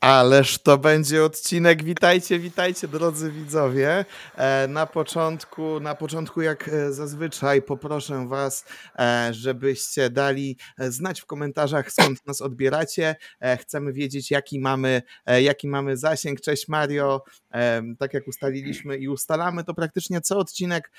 Ależ to będzie odcinek. Witajcie, witajcie drodzy widzowie. E, na początku, na początku jak e, zazwyczaj poproszę was, e, żebyście dali znać w komentarzach skąd nas odbieracie. Chcemy wiedzieć jaki mamy, jaki mamy zasięg. Cześć Mario. Tak jak ustaliliśmy i ustalamy, to praktycznie co odcinek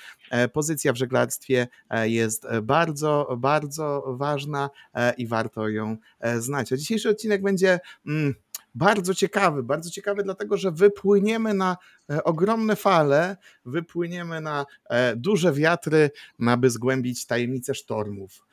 pozycja w żeglarstwie jest bardzo, bardzo ważna i warto ją znać. A dzisiejszy odcinek będzie mm, bardzo ciekawy, bardzo ciekawy, dlatego że wypłyniemy na e, ogromne fale, wypłyniemy na e, duże wiatry, aby zgłębić tajemnice sztormów.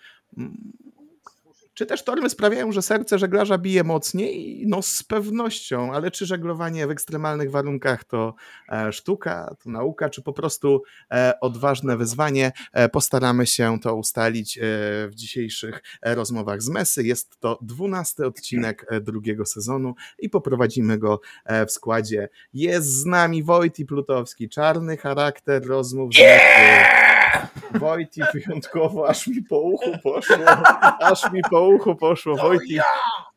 Czy te sztormy sprawiają, że serce żeglarza bije mocniej? No z pewnością, ale czy żeglowanie w ekstremalnych warunkach to e, sztuka, to nauka, czy po prostu e, odważne wyzwanie? E, postaramy się to ustalić w dzisiejszych rozmowach z Mesy. Jest to dwunasty odcinek drugiego sezonu i poprowadzimy go w składzie. Jest z nami Wojty Plutowski, czarny charakter rozmów z Mesy. Wojti wyjątkowo, aż mi po uchu poszło, aż mi po uchu poszło. Wojti,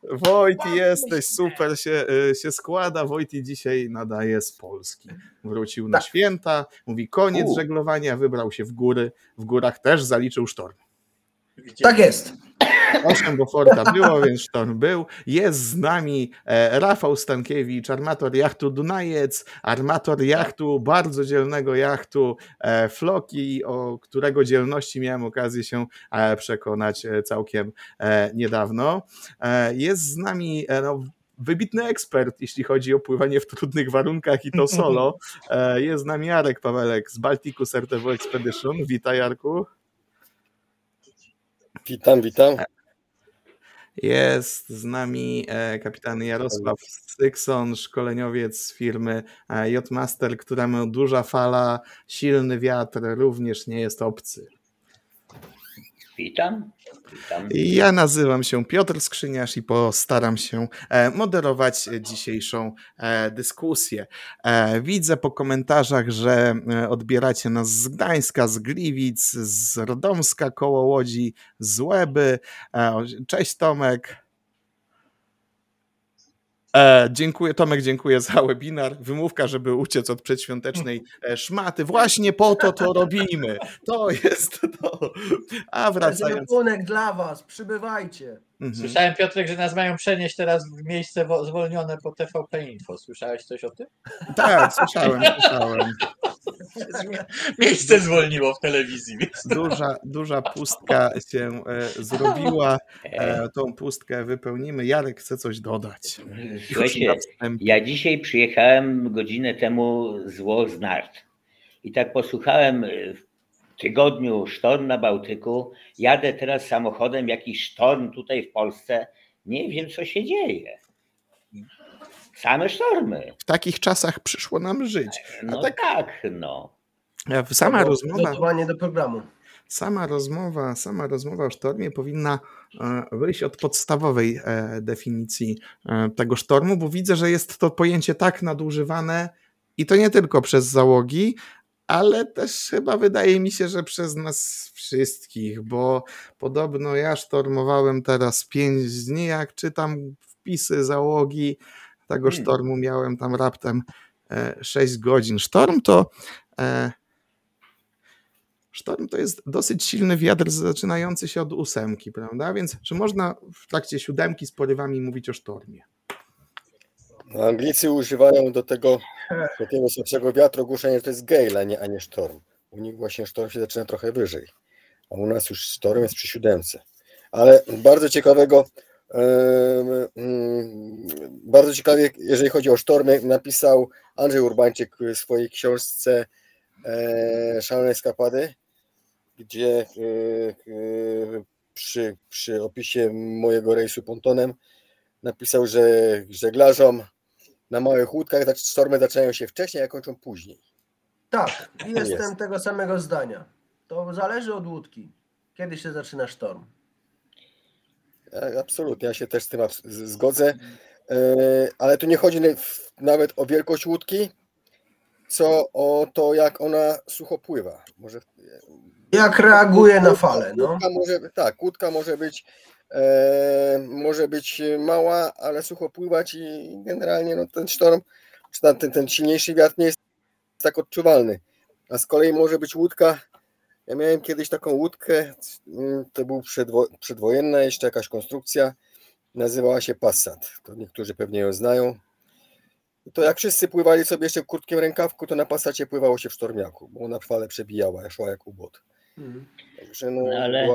Wojti jesteś, super się, y, się składa. Wojti dzisiaj nadaje z Polski. Wrócił na tak. święta, mówi koniec U. żeglowania, wybrał się w góry. W górach też zaliczył sztorm. Tak jest. Osiem Boforta było, więc sztorm był. Jest z nami e, Rafał Stankiewicz, armator jachtu Dunajec, armator jachtu, bardzo dzielnego jachtu e, Floki, o którego dzielności miałem okazję się e, przekonać całkiem niedawno. Jest z nami no, wybitny ekspert, jeśli chodzi o pływanie w trudnych warunkach i to solo. Jest z nami Jarek Pawelek z Balticus RTV Expedition. Witaj Jarku. Witam, witam. Jest z nami e, kapitan Jarosław Stykson, szkoleniowiec z firmy e, J-Master, któremu duża fala, silny wiatr również nie jest obcy. Witam. Ja nazywam się Piotr Skrzyniarz i postaram się e, moderować dzisiejszą e, dyskusję. E, widzę po komentarzach, że odbieracie nas z Gdańska, z Gliwic, z Rodomska koło Łodzi, z Łeby. Cześć Tomek. E, dziękuję, Tomek, dziękuję za webinar. Wymówka, żeby uciec od przedświątecznej e, szmaty. Właśnie po to to robimy. To jest to. A wracając. To dla was, przybywajcie. Mhm. Słyszałem, Piotrek, że nas mają przenieść teraz w miejsce zwolnione po TVP Info. Słyszałeś coś o tym? Tak, słyszałem, słyszałem. Miejsce zwolniło w telewizji. Duża, duża pustka się e, zrobiła. E, tą pustkę wypełnimy. Jarek chce coś dodać. Słuchajcie, ja dzisiaj przyjechałem godzinę temu z Łoznart i tak posłuchałem w tygodniu sztorm na Bałtyku, jadę teraz samochodem, jakiś sztorm tutaj w Polsce, nie wiem co się dzieje. Same sztormy. W takich czasach przyszło nam żyć. A no tak, tak no. Sama rozmowa. do programu. Sama rozmowa, sama rozmowa o sztormie powinna e, wyjść od podstawowej e, definicji e, tego sztormu, bo widzę, że jest to pojęcie tak nadużywane i to nie tylko przez załogi, ale też chyba wydaje mi się, że przez nas wszystkich, bo podobno ja sztormowałem teraz pięć dni, jak czytam wpisy załogi tego hmm. sztormu, miałem tam raptem 6 godzin. Sztorm to Sztorm to jest dosyć silny wiatr zaczynający się od ósemki, prawda? Więc czy można w trakcie siódemki z porywami mówić o sztormie? No, Anglicy używają do tego takiego słabszego wiatru ogłoszenia, że to jest gale, a nie, a nie sztorm. U nich właśnie sztorm się zaczyna trochę wyżej, a u nas już sztorm jest przy siódemce. Ale bardzo ciekawego, bardzo ciekawie, jeżeli chodzi o sztormy, napisał Andrzej Urbańczyk w swojej książce e, Szalone Skapady gdzie e, e, przy, przy opisie mojego rejsu pontonem napisał, że żeglarzom na małych łódkach sztormy zaczynają się wcześniej, a kończą później. Tak, jestem jest. tego samego zdania. To zależy od łódki. Kiedy się zaczyna sztorm? Absolutnie, ja się też z tym zgodzę. E, ale tu nie chodzi nawet o wielkość łódki, co o to, jak ona sucho pływa. Może, Jak reaguje na fale, no. Łódka może, tak, łódka może być, e, może być mała, ale sucho pływać i generalnie no, ten sztorm, czy ten, ten, silniejszy wiatr nie jest tak odczuwalny. A z kolei może być łódka, ja miałem kiedyś taką łódkę, mm, to był przedwo, przedwojenna jeszcze jakaś konstrukcja, nazywała się Passat. To niektórzy pewnie ją znają. To jak wszyscy pływali sobie jeszcze w krótkim rękawku, to na Passacie pływało się w sztormiaku, bo ona fale przebijała, szła jak ubot. Także no, No ale-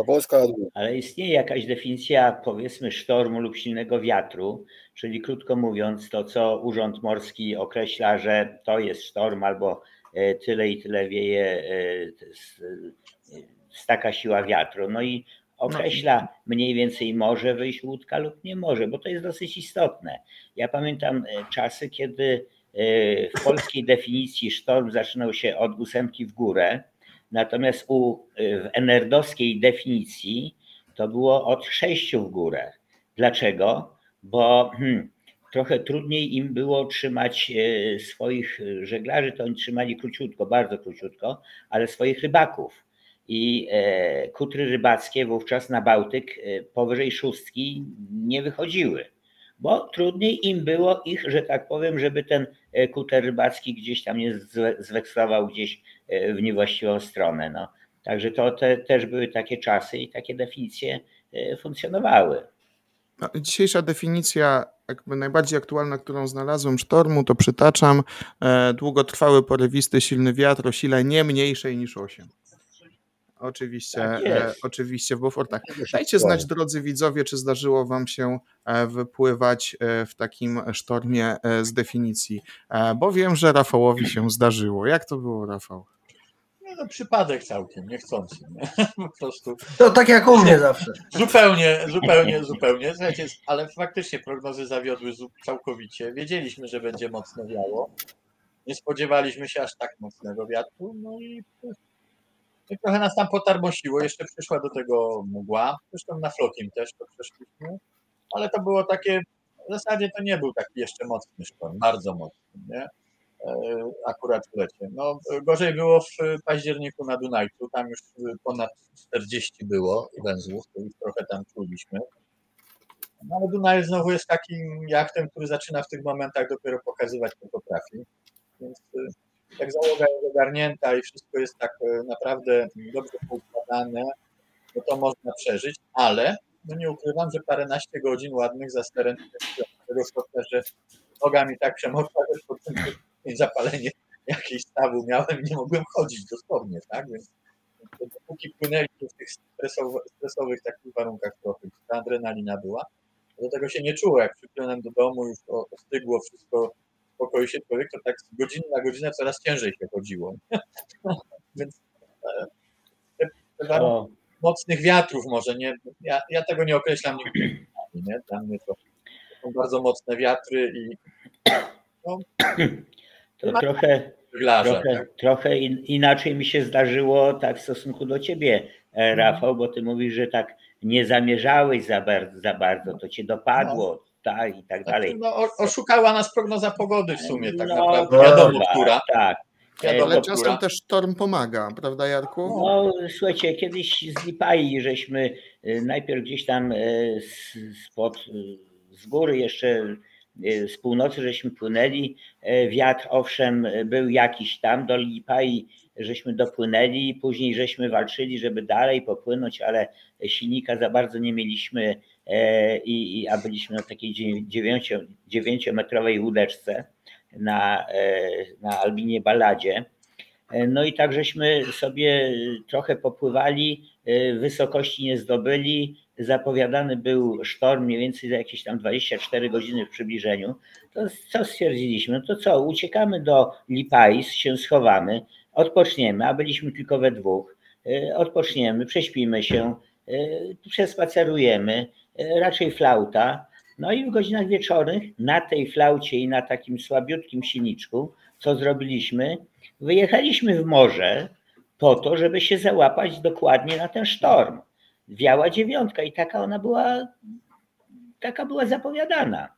ale istnieje jakaś definicja, powiedzmy, sztormu lub silnego wiatru, czyli krótko mówiąc, to co Urząd Morski określa, że to jest sztorm albo e, tyle i tyle wieje e, z, z taka siła wiatru. No i określa mniej więcej może wyjść łódka lub nie może, bo to jest dosyć istotne. Ja pamiętam e, czasy, kiedy w polskiej definicji sztorm zaczynał się od ósemki w górę, natomiast u, e, w enerdowskiej definicji to było od sześciu w górę. Dlaczego? Bo hmm, trochę trudniej im było trzymać e, swoich żeglarzy, to oni trzymali króciutko, bardzo króciutko, ale swoich rybaków. I e, kutry rybackie wówczas na Bałtyk e, powyżej szóstki nie wychodziły, bo trudniej im było ich, że tak powiem, żeby ten e, kuter rybacki gdzieś tam nie zwe- zwekslował gdzieś w niewłaściwą stronę. No. Także to te, też były takie czasy i takie definicje e, funkcjonowały. No, Dzisiejsza definicja, jakby najbardziej aktualna, którą znalazłem sztormu, to przytaczam e, długotrwały, porywisty, silny wiatr o sile nie mniejszej niż 8. Oczywiście, Tak e, oczywiście w Beaufortach. Się Dajcie znać, drodzy widzowie, czy zdarzyło Wam się e, wypływać w takim sztormie z definicji, bo wiem, że Rafałowi się zdarzyło. Jak to było, Rafał? No, no przypadek całkiem, niechcący. Nie? Po prostu To tak jak u mnie zawsze. zupełnie, zupełnie, zupełnie. Słuchajcie, ale faktycznie prognozy zawiodły całkowicie. Wiedzieliśmy, że będzie mocno wiało. Nie spodziewaliśmy się aż tak mocnego wiatru. No i, i trochę nas tam potarmosiło. Jeszcze przyszła do tego mgła. Zresztą na flokim też to przeszliśmy. Ale to było takie, w zasadzie to nie był taki jeszcze mocny sztorm, bardzo mocny, nie? E, Akurat w lecie. No, gorzej było w październiku na Dunajcu, tam już ponad 40 było węzłów, to już trochę tam czuliśmy. No ale Dunaj znowu jest takim jachtem, który zaczyna w tych momentach dopiero pokazywać, co potrafi. Więc y, jak załoga jest ogarnięta i wszystko jest tak y, naprawdę dobrze poukładane, no to można przeżyć, ale no nie ukrywam, że paręnaście godzin ładnych za sterem tego stopnia, że noga mi tak przemokła, że po tym zapalenie jakieś stawu miałem, nie mogłem chodzić dosłownie, tak? Więc dopóki płynęliśmy w tych stresowych, stresowych takich warunkach trochę, ta adrenalina była, do tego się nie czuło. Jak przypłynąłem do domu, już ostygło wszystko, spokoi się człowiek, to tak z godziny na godzinę coraz ciężej się chodziło. Więc e, te, te warunki To, mocnych wiatrów może nie, ja, ja tego nie określam nigdy, nie? Dla mnie to są bardzo mocne wiatry i to trochę, trochę, Tak? trochę in, inaczej mi się zdarzyło tak w stosunku do ciebie, e, Rafał, bo ty mówisz, że tak nie zamierzałeś za, bar, za bardzo, to cię dopadło, tak i tak dalej. No, oszukała nas prognoza pogody w sumie, tak No, naprawdę. Wiadomo, dobra, która. Tak. Wiadomo, Ale która. czasem też sztorm pomaga, prawda Jarku? No, słuchajcie, kiedyś z Lipai żeśmy y, najpierw gdzieś tam y, z, spod, y, z góry jeszcze y, z północy żeśmy płynęli. Y, Wiatr owszem y, był jakiś tam, do Lipai żeśmy dopłynęli, później żeśmy walczyli, żeby dalej popłynąć, ale silnika za bardzo nie mieliśmy, e, i, i- a byliśmy na takiej dziewię- dziewięcio, dziewięciometrowej łódeczce na, e, na Albinie Balladzie. E, No i tak żeśmy sobie trochę popływali, e, wysokości nie zdobyli. Zapowiadany był sztorm mniej więcej za jakieś tam 24 godziny w przybliżeniu. To co stwierdziliśmy? To co, uciekamy do Lipais, się schowamy, odpoczniemy, a byliśmy tylko we dwóch. E, Odpoczniemy, prześpimy się, e, przespacerujemy, e, raczej flauta. No i w godzinach wieczornych na tej flaucie i na takim słabiutkim silniczku, co zrobiliśmy? Wyjechaliśmy w morze po to, żeby się załapać dokładnie na ten sztorm. Wiała dziewiątka i taka ona była, taka była zapowiadana.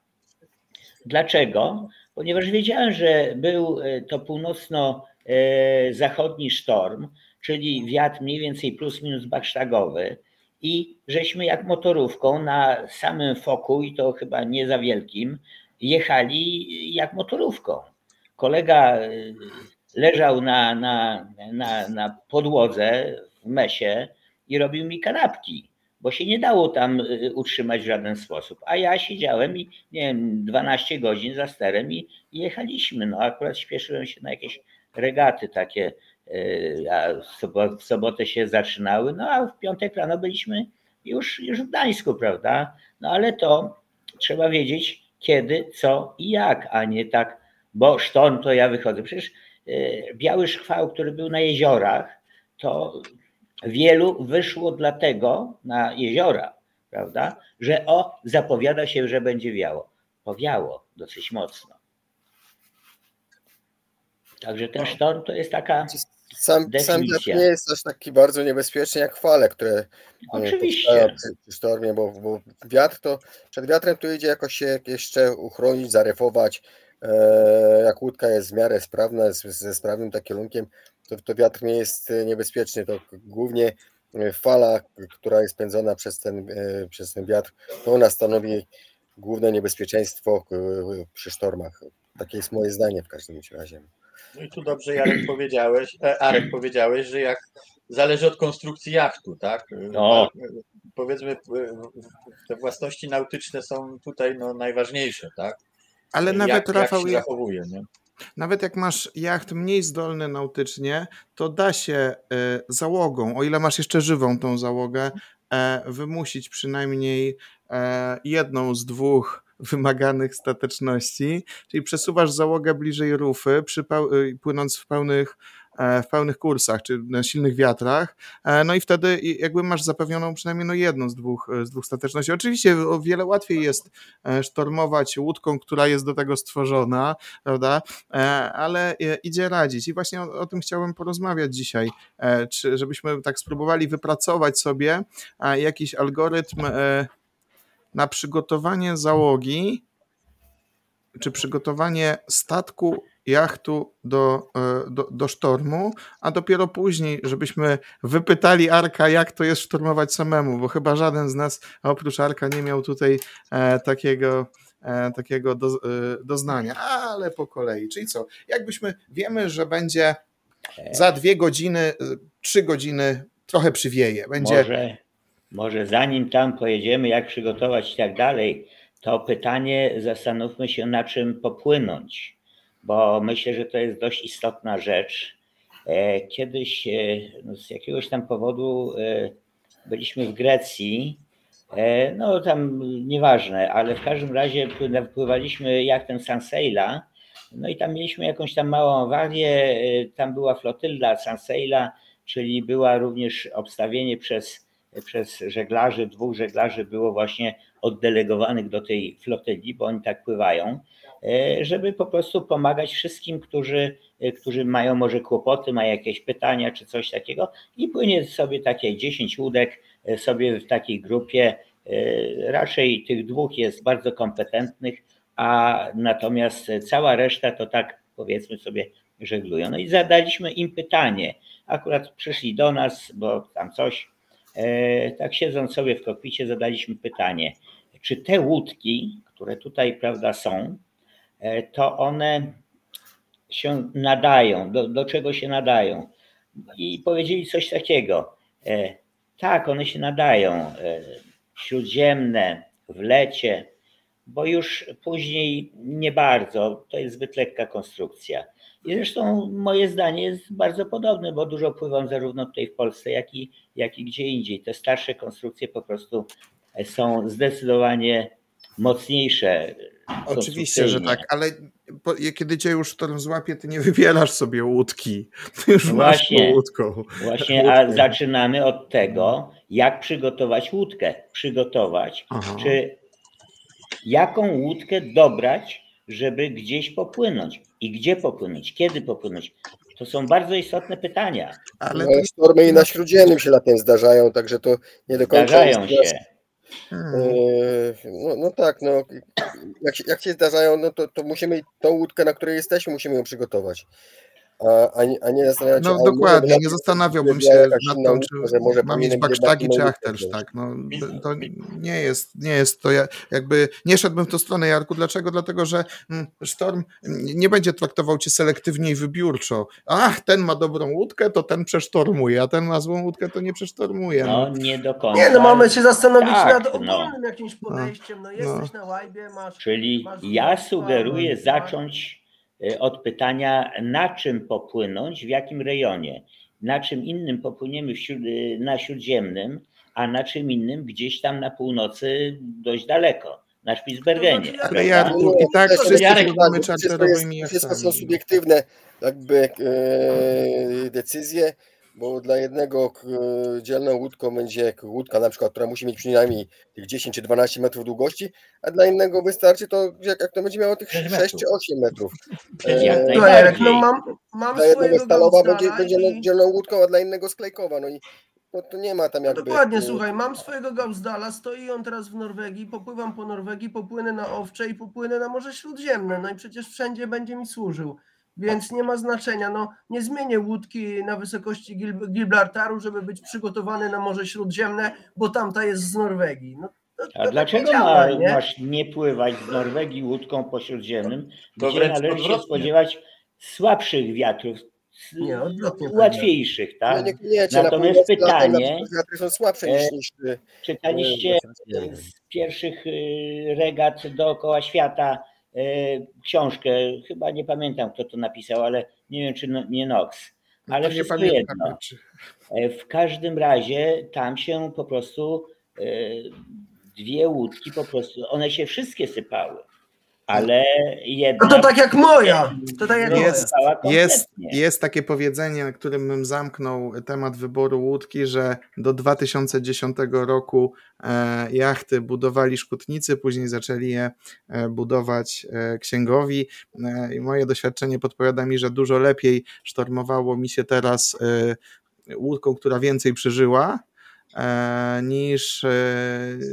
Dlaczego? ponieważ wiedziałem, że był e, to północno-zachodni sztorm, czyli wiatr mniej więcej plus minus baksztagowy i żeśmy jak motorówką na samym foku i to chyba nie za wielkim jechali jak motorówką. Kolega y, leżał na, na, na, na podłodze w mesie i robił mi kanapki, bo się nie dało tam y, utrzymać w żaden sposób. A ja siedziałem i nie wiem, 12 godzin za sterem i, jechaliśmy. No akurat śpieszyłem się na jakieś regaty takie, y, a w sobotę się zaczynały, no a w piątek rano byliśmy już, już w Gdańsku, prawda? No ale to trzeba wiedzieć kiedy, co i jak, a nie tak, bo sztorm to ja wychodzę. Przecież y, biały szkwał, który był na jeziorach, to wielu wyszło dlatego na jeziora, prawda, że o, zapowiada się, że będzie wiało. Powiało dosyć mocno. Także ten no. sztorm to jest taka sam, sam wiatr nie jest aż taki bardzo niebezpieczny jak fale, które e, Oczywiście. przy sztormie, bo, bo, wiatr to przed wiatrem to idzie jakoś się jeszcze uchronić, zarefować. E, jak łódka jest w miarę sprawna, ze sprawnym takim kierunkiem, to, to wiatr nie jest niebezpieczny. To głównie fala, która jest pędzona przez ten, e, przez ten wiatr, to ona stanowi główne niebezpieczeństwo przy sztormach. Takie jest moje zdanie w każdym razie. No i tu dobrze Jarek powiedziałeś, e, Arek powiedziałeś, że jak zależy od konstrukcji jachtu, tak? No. Powiedzmy, te własności nautyczne są tutaj no, najważniejsze, tak? Ale nawet jak, Rafał, jak zachowuje, nie? Nawet jak masz jacht mniej zdolny nautycznie, to da się e, załogą, o ile masz jeszcze żywą tą załogę, e, wymusić przynajmniej jedną z dwóch wymaganych stateczności, czyli przesuwasz załogę bliżej rufy, y, płynąc w pełnych e, w pełnych kursach, czy na silnych wiatrach, e, no i wtedy jakby masz zapewnioną przynajmniej no jedną z dwóch, z dwóch stateczności. Oczywiście o wiele łatwiej jest e, sztormować łódką, która jest do tego stworzona, prawda, ale idzie radzić. I właśnie o, o tym chciałem porozmawiać dzisiaj, czy żebyśmy tak spróbowali wypracować sobie jakiś algorytm na przygotowanie załogi czy przygotowanie statku, jachtu do, e, do, do sztormu, a dopiero później, żebyśmy wypytali Arka, jak to jest sztormować samemu, bo chyba żaden z nas oprócz Arka nie miał tutaj e, takiego, e, takiego do, e, doznania, ale po kolei. Czyli co? Jakbyśmy wiemy, że będzie za dwie godziny, trzy godziny trochę przywieje. Będzie Może może zanim tam pojedziemy, jak przygotować i tak dalej, to pytanie zastanówmy się, na czym popłynąć, bo myślę, że to jest dość istotna rzecz. E, kiedyś e, no z jakiegoś tam powodu e, byliśmy w Grecji, no tam nieważne, ale w każdym razie wpływaliśmy jachtem Sanseila, no i tam mieliśmy jakąś tam małą awarię, tam była flotylla Sanseila, czyli była również obstawienie przez przez żeglarzy, dwóch żeglarzy było właśnie oddelegowanych do tej flotyli, bo oni tak pływają, e, żeby po prostu pomagać wszystkim, którzy, e, którzy mają może kłopoty, mają jakieś pytania czy coś takiego i płynie sobie takie 10 łódek e, sobie w takiej grupie. Raczej tych dwóch jest bardzo kompetentnych, a natomiast cała reszta to tak powiedzmy sobie żeglują. No i zadaliśmy im pytanie. Akurat przyszli do nas, bo tam coś tak siedząc sobie w kokpicie zadaliśmy pytanie, czy te łódki, które tutaj prawda są, e, to one się nadają, do, do czego się nadają? I powiedzieli coś takiego. E, tak, one się nadają. Śródziemne, w lecie, bo już później nie bardzo. To jest zbyt lekka konstrukcja. I zresztą moje zdanie jest bardzo podobne, bo dużo pływam zarówno tutaj w Polsce, jak i, jak i gdzie indziej. Te starsze konstrukcje po prostu są zdecydowanie mocniejsze. Oczywiście, że tak, ale po, kiedy cię już sztorm złapie, ty nie wybierasz sobie łódki. Ty już no właśnie, masz łódką. Właśnie, a zaczynamy od tego, jak przygotować łódkę. Przygotować, Aha. czy jaką łódkę dobrać, żeby gdzieś popłynąć i gdzie popłynąć, kiedy popłynąć. To są bardzo istotne pytania. Ale no, sztormy i na śródziemnym się latem zdarzają, także to nie do końca zdarzają jest, się. Hmm. No, no, tak, no, jak, się, jak się zdarzają, no to, to musimy tą łódkę, na której jesteśmy, musimy ją przygotować. A, a, nie, a nie zastanawiać się. No dokładnie, nie zastanawiałbym się nad tym, czy może ma mieć baksztagi czy achtersz, tak. No, to nie jest, nie jest to, jakby nie szedłbym w tą stronę, Jarku. Dlaczego? Dlatego, że mm, Sztorm nie będzie traktował cię selektywnie i wybiórczo. Ach, ten ma dobrą łódkę, to ten przesztormuje, a ten ma złą łódkę, to nie przesztormuje. No, no nie do końca. Nie, no mamy się zastanowić tak, nad no. ogólnym no. jakimś podejściem. No jesteś no. na łajbie, masz... Czyli masz ja sugeruję zacząć od pytania, na czym popłynąć, w jakim rejonie. Na czym innym popłyniemy y, na śródziemnym, a na czym innym gdzieś tam na północy dość daleko, na Spitsbergenie. No, ale ja, i tak wszyscy Jarek, mamy czarterowymi Wszystko są subiektywne jakby e, decyzje bo dla jednego dzielną łódką będzie łódka na przykład, która musi mieć przynajmniej tych 10 czy 12 metrów długości, a dla innego wystarczy to, jak, jak to będzie miało tych 6 czy 8 metrów. E, no mam, mam dla jednego stalowa będzie, będzie i... dzielną łódką, a dla innego sklejkowa. No i no to nie ma tam jakby... Dokładnie, słuchaj, mam swojego Gauzdala, stoi on teraz w Norwegii, popływam po Norwegii, popłynę na Owcze i popłynę na Morze Śródziemne, no i przecież wszędzie będzie mi służył więc nie ma znaczenia. No, nie zmienię łódki na wysokości Gibraltaru, żeby być przygotowany na Morze Śródziemne, bo tamta jest z Norwegii. No, to, to A tak dlaczego działa, ma, nie? masz nie pływać z Norwegii łódką po Śródziemnym, gdzie należy się spodziewać słabszych wiatrów, nie, łatwiejszych, tak? No nie, Natomiast pytanie, są słabsze niż, e, niż czytaliście z pierwszych y, regat dookoła świata książkę, chyba nie pamiętam kto to napisał, ale nie wiem czy no, nie Knox, no ale wszystko jedno. E, w każdym razie tam się po prostu e, dwie łódki po prostu, one się wszystkie sypały ale jedna... No to tak jak moja. To tak jak jest, jest, jest takie powiedzenie, na którym bym zamknął temat wyboru łódki, że do 2010 roku e, jachty budowali szkutnicy, później zaczęli je e, budować e, księgowi e, i moje doświadczenie podpowiada mi, że dużo lepiej sztormowało mi się teraz e, łódką, która więcej przeżyła, niż e,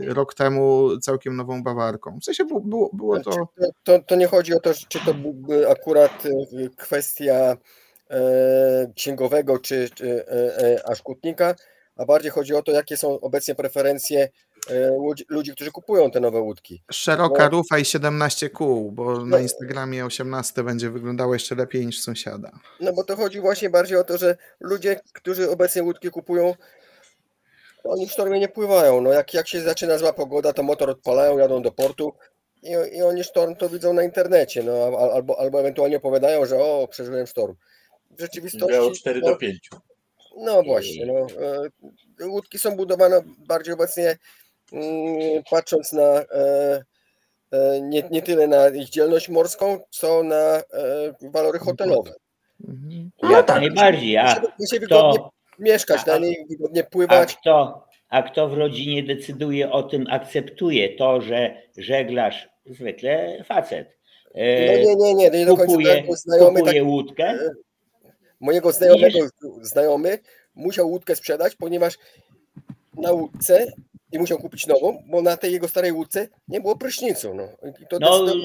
rok temu całkiem nową Bawarką. W sensie było, było to... to... to... To nie chodzi o to, czy to byłby akurat e, kwestia księgowego czy, czy a szkutnika, a bardziej chodzi o to, jakie są obecnie preferencje ludzi, którzy kupują te nowe łódki. Szeroka bo... rufa i 17 kół, bo no, na Instagramie 18 będzie wyglądało jeszcze lepiej niż sąsiada. No bo to chodzi właśnie bardziej o to, że ludzie, którzy obecnie łódki kupują, oni w sztormie nie pływają. No jak, jak się zaczyna zła pogoda, to motor odpalają, jadą do portu i, i oni sztorm to widzą na internecie, no, albo, albo ewentualnie opowiadają, że o, przeżyłem sztorm. W rzeczywistości... Miało 4 no, do 5. No właśnie, no, e, łódki są budowane bardziej obecnie mm, patrząc na e, e, nie, nie tyle na ich dzielność morską, co na walory hotelowe. No, Jak tak. najbardziej, a to mieszkać na niej, wygodnie pływać. A kto, a kto w rodzinie decyduje o tym, akceptuje to, że żeglarz, zwykle facet, e, no nie, nie, nie, nie do kupuje, końca znajomy, kupuje tak, łódkę? E, mojego znajomego znajomy musiał łódkę sprzedać, ponieważ na łódce i musiał kupić nową, bo na tej jego starej łódce nie było prysznicu. No, no decydował...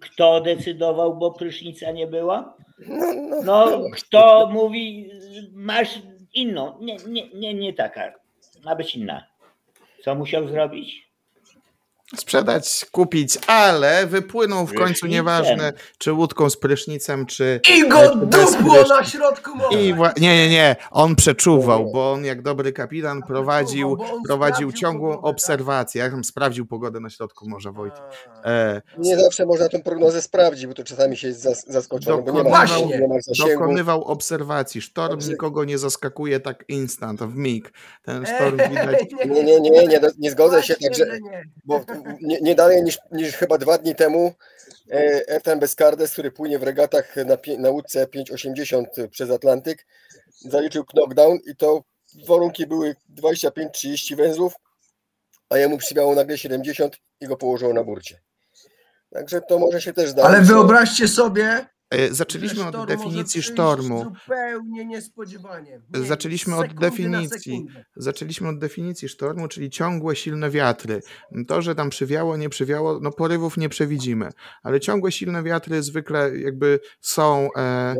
kto decydował, bo prysznica nie była? No, no, no, no kto mówi, masz inną, nie, nie, nie, nie taka, ma być inna. Co musiał zrobić? Sprzedać, kupić, ale wypłynął w końcu, nieważne czy łódką z prysznicem, czy... I go dupło na środku morza! I wła... Nie, nie, nie, on przeczuwał, bo on jak dobry kapitan prowadził, prowadził ciągłą tak? obserwację, jak sprawdził pogodę na środku morza, Wojtek. E... Nie zawsze można tę prognozę sprawdzić, bo to czasami się jest zaskoczony, bo nie ma, nie ma Dokonywał obserwacji, sztorm nikogo nie zaskakuje tak instant, w mig. Ten sztorm widać... Nie, nie, nie, nie, nie, nie zgodzę się, także, bo nie, nie dalej niż, niż chyba dwa dni temu e, Ethan Bescardes, który płynie w regatach na, na łódce 580 przez Atlantyk, zaliczył knockdown i to warunki były 25-30 węzłów, a jemu przybiało nagle 70 i go położyło na burcie. Także to może się też zdarzyć. Ale wyobraźcie sobie, Zaczęliśmy że od definicji sztormu. Zupełnie niespodziewanie. Nie, Zaczęliśmy od definicji. Zaczęliśmy od definicji sztormu, czyli ciągłe, silne wiatry. To, że tam przywiało, nie przywiało, no porywów nie przewidzimy, ale ciągłe, silne wiatry zwykle jakby są, e,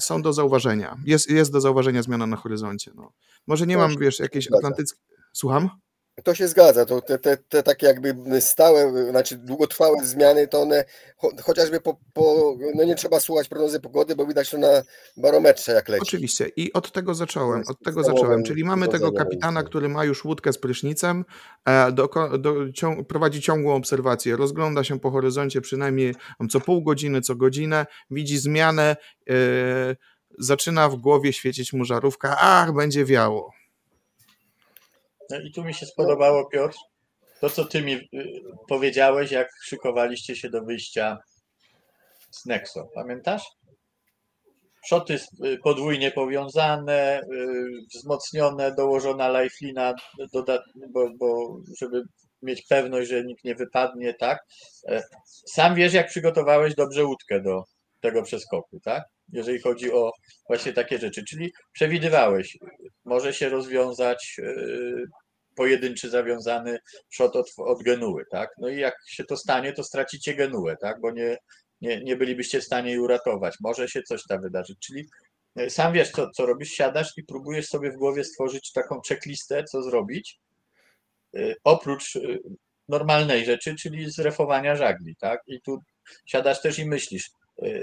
są do zauważenia. Jest, jest do zauważenia zmiana na horyzoncie. No. Może nie mam, wiesz, jakiejś atlantyckiej... Słucham? To się zgadza, to te, te, te takie jakby stałe, znaczy długotrwałe zmiany, to one cho, chociażby po, po, no nie trzeba słuchać prognozy pogody, bo widać to na barometrze jak leci. Oczywiście. I od tego zacząłem. Od tego zacząłem. Czyli mamy tego kapitana, który ma już łódkę z prysznicem, e, do, do, ciąg, prowadzi ciągłą obserwację, rozgląda się po horyzoncie przynajmniej co pół godziny, co godzinę, widzi zmianę, e, zaczyna w głowie świecić mu żarówka, ach, będzie wiało. No i tu mi się spodobało, Piotr, to co ty mi y, powiedziałeś, jak szykowaliście się do wyjścia z Nexo. Pamiętasz? Szoty y, podwójnie powiązane, y, wzmocnione, dołożona lifelina, bo, bo żeby mieć pewność, że nikt nie wypadnie, tak? E, Sam wiesz, jak przygotowałeś dobrze łódkę do tego przeskoku, tak? Jeżeli chodzi o właśnie takie rzeczy, czyli przewidywałeś, może się rozwiązać pojedynczy zawiązany przód od, od genuły, tak? No i jak się to stanie, to stracicie genułę, tak? Bo nie, nie, nie bylibyście w stanie jej uratować. Może się coś tam wydarzyć. Czyli e, sam wiesz, co, co robisz, siadasz i próbujesz sobie w głowie stworzyć taką checklistę, co zrobić, e, oprócz e, normalnej rzeczy, czyli zrefowania żagli, tak? I tu siadasz też i myślisz,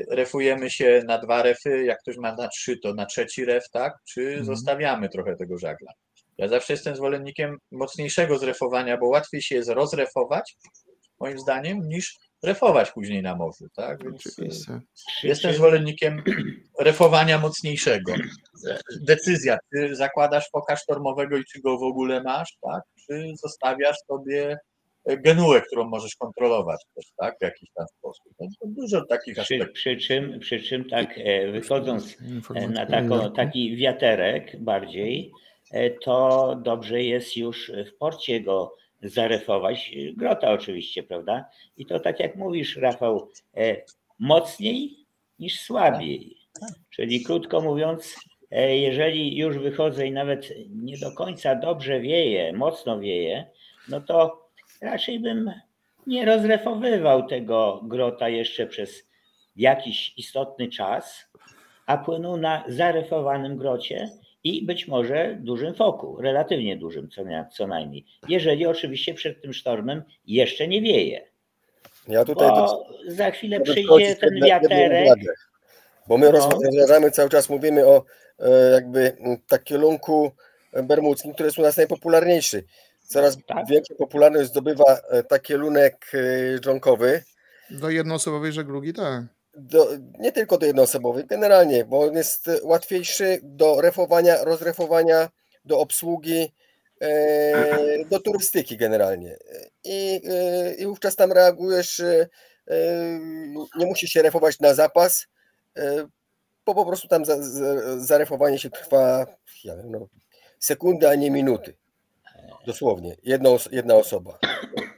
refujemy się na dwa refy, jak ktoś ma na trzy, to na trzeci ref, tak? Czy Mhm. zostawiamy trochę tego żagla? Ja zawsze jestem zwolennikiem mocniejszego zrefowania, bo łatwiej się jest rozrefować, moim zdaniem, niż refować później na morzu, tak? Więc e, Oczywiście. Przy jestem zwolennikiem refowania mocniejszego. Decyzja, czy zakładasz foka sztormowego i czy go w ogóle masz, tak? Czy zostawiasz sobie genułę, którą możesz kontrolować też, tak? W jakiś tam sposób. No, to dużo takich Przy, aspektów. przy, czym, przy czym tak e, wychodząc e, na taką, taki wiaterek bardziej, e, to dobrze jest już w porcie go zarefować. Grota oczywiście, prawda? I to tak jak mówisz, Rafał, e, mocniej niż słabiej. Czyli krótko mówiąc, e, jeżeli już wychodzę i nawet nie do końca dobrze wieje, mocno wieje, no to raczej bym nie rozrefowywał tego grota jeszcze przez jakiś istotny czas, a płynął na zarefowanym grocie i być może dużym foku, relatywnie dużym co, na- co najmniej. Jeżeli oczywiście przed tym sztormem jeszcze nie wieje, Ja tutaj bo za chwilę przyjdzie ten wiaterek. Bo my No. rozważamy cały czas, mówimy o e, jakby m, tak kierunku bermudzkim, który jest u nas najpopularniejszy. Coraz Tak. większą popularność zdobywa e, taki kierunek e, dżonkowy, Do jednoosobowej żeglugi, tak. Do, nie tylko do jednoosobowej, generalnie, bo on jest łatwiejszy do refowania, rozrefowania, do obsługi, e, do turystyki generalnie. I, e, I wówczas tam reagujesz, e, nie musisz się refować na zapas, bo po prostu tam za, za, zarefowanie się trwa ja wiem, no, sekundy, a nie minuty. Dosłownie, jedna, os- jedna osoba.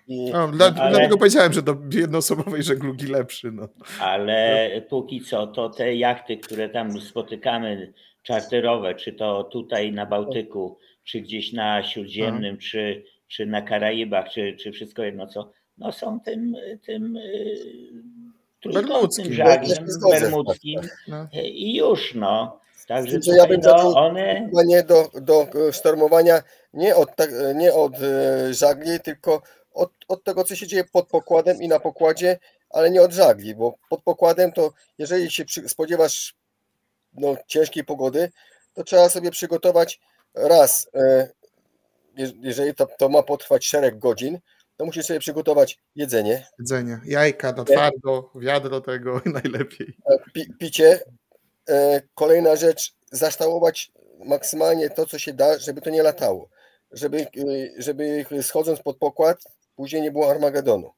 I, dla, Ale- Dlatego powiedziałem, że do jednoosobowej żeglugi lepszy. No. ale póki co to te jachty, które tam spotykamy, czarterowe, czy to tutaj na Bałtyku, czy gdzieś na Śródziemnym, czy, czy na Karaibach, czy, czy wszystko jedno co, no są tym, tym yy, Bermudzkim. żaglem bermudzkim No. i już no. Także ja bym zaczął- no, one nie do, do sztormowania nie od, tak- nie od e, żagli, tylko od, od tego, co się dzieje pod pokładem i na pokładzie, ale nie od żagli, bo pod pokładem to jeżeli się spodziewasz no, ciężkiej pogody, to trzeba sobie przygotować raz, e, je- jeżeli to, to ma potrwać szereg godzin, to musisz sobie przygotować jedzenie, Jedzenie. Jajka na twardo, wiadro tego najlepiej. e, pi, picie. E, Kolejna rzecz, zaształować maksymalnie to, co się da, żeby to nie latało. Żeby, żeby schodząc pod pokład, później nie było Armagedonu.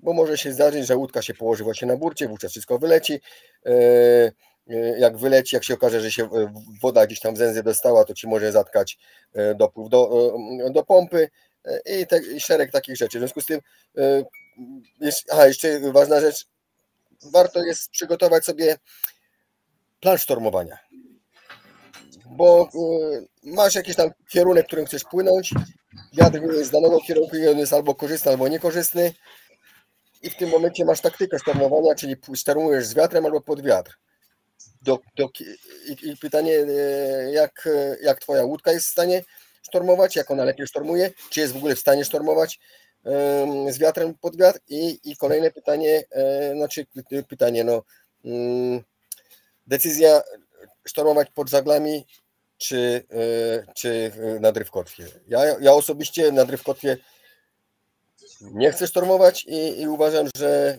Bo może się zdarzyć, że łódka się położy właśnie na burcie, wówczas wszystko wyleci. E, e, Jak wyleci, jak się okaże, że się e, woda gdzieś tam w zęzy dostała, to ci może zatkać dopływ do, do pompy i, te, i szereg takich rzeczy. W związku z tym, jest, jeszcze ważna rzecz, warto jest przygotować sobie plan sztormowania. Bo y, masz jakiś tam kierunek, którym chcesz płynąć, wiatr z danego kierunku i on jest albo korzystny, albo niekorzystny i w tym momencie masz taktykę sztormowania, czyli sztormujesz z wiatrem albo pod wiatr. Do, do, i, I pytanie, e, jak, jak twoja łódka jest w stanie sztormować, jak ona lepiej sztormuje, czy jest w ogóle w stanie sztormować z wiatrem pod wiatr i, i kolejne pytanie, e, znaczy pytanie, no decyzja sztormować pod żaglami czy, e, czy na drywkotwie. Ja, ja osobiście na drywkotwie nie chcę sztormować i, i, uważam, że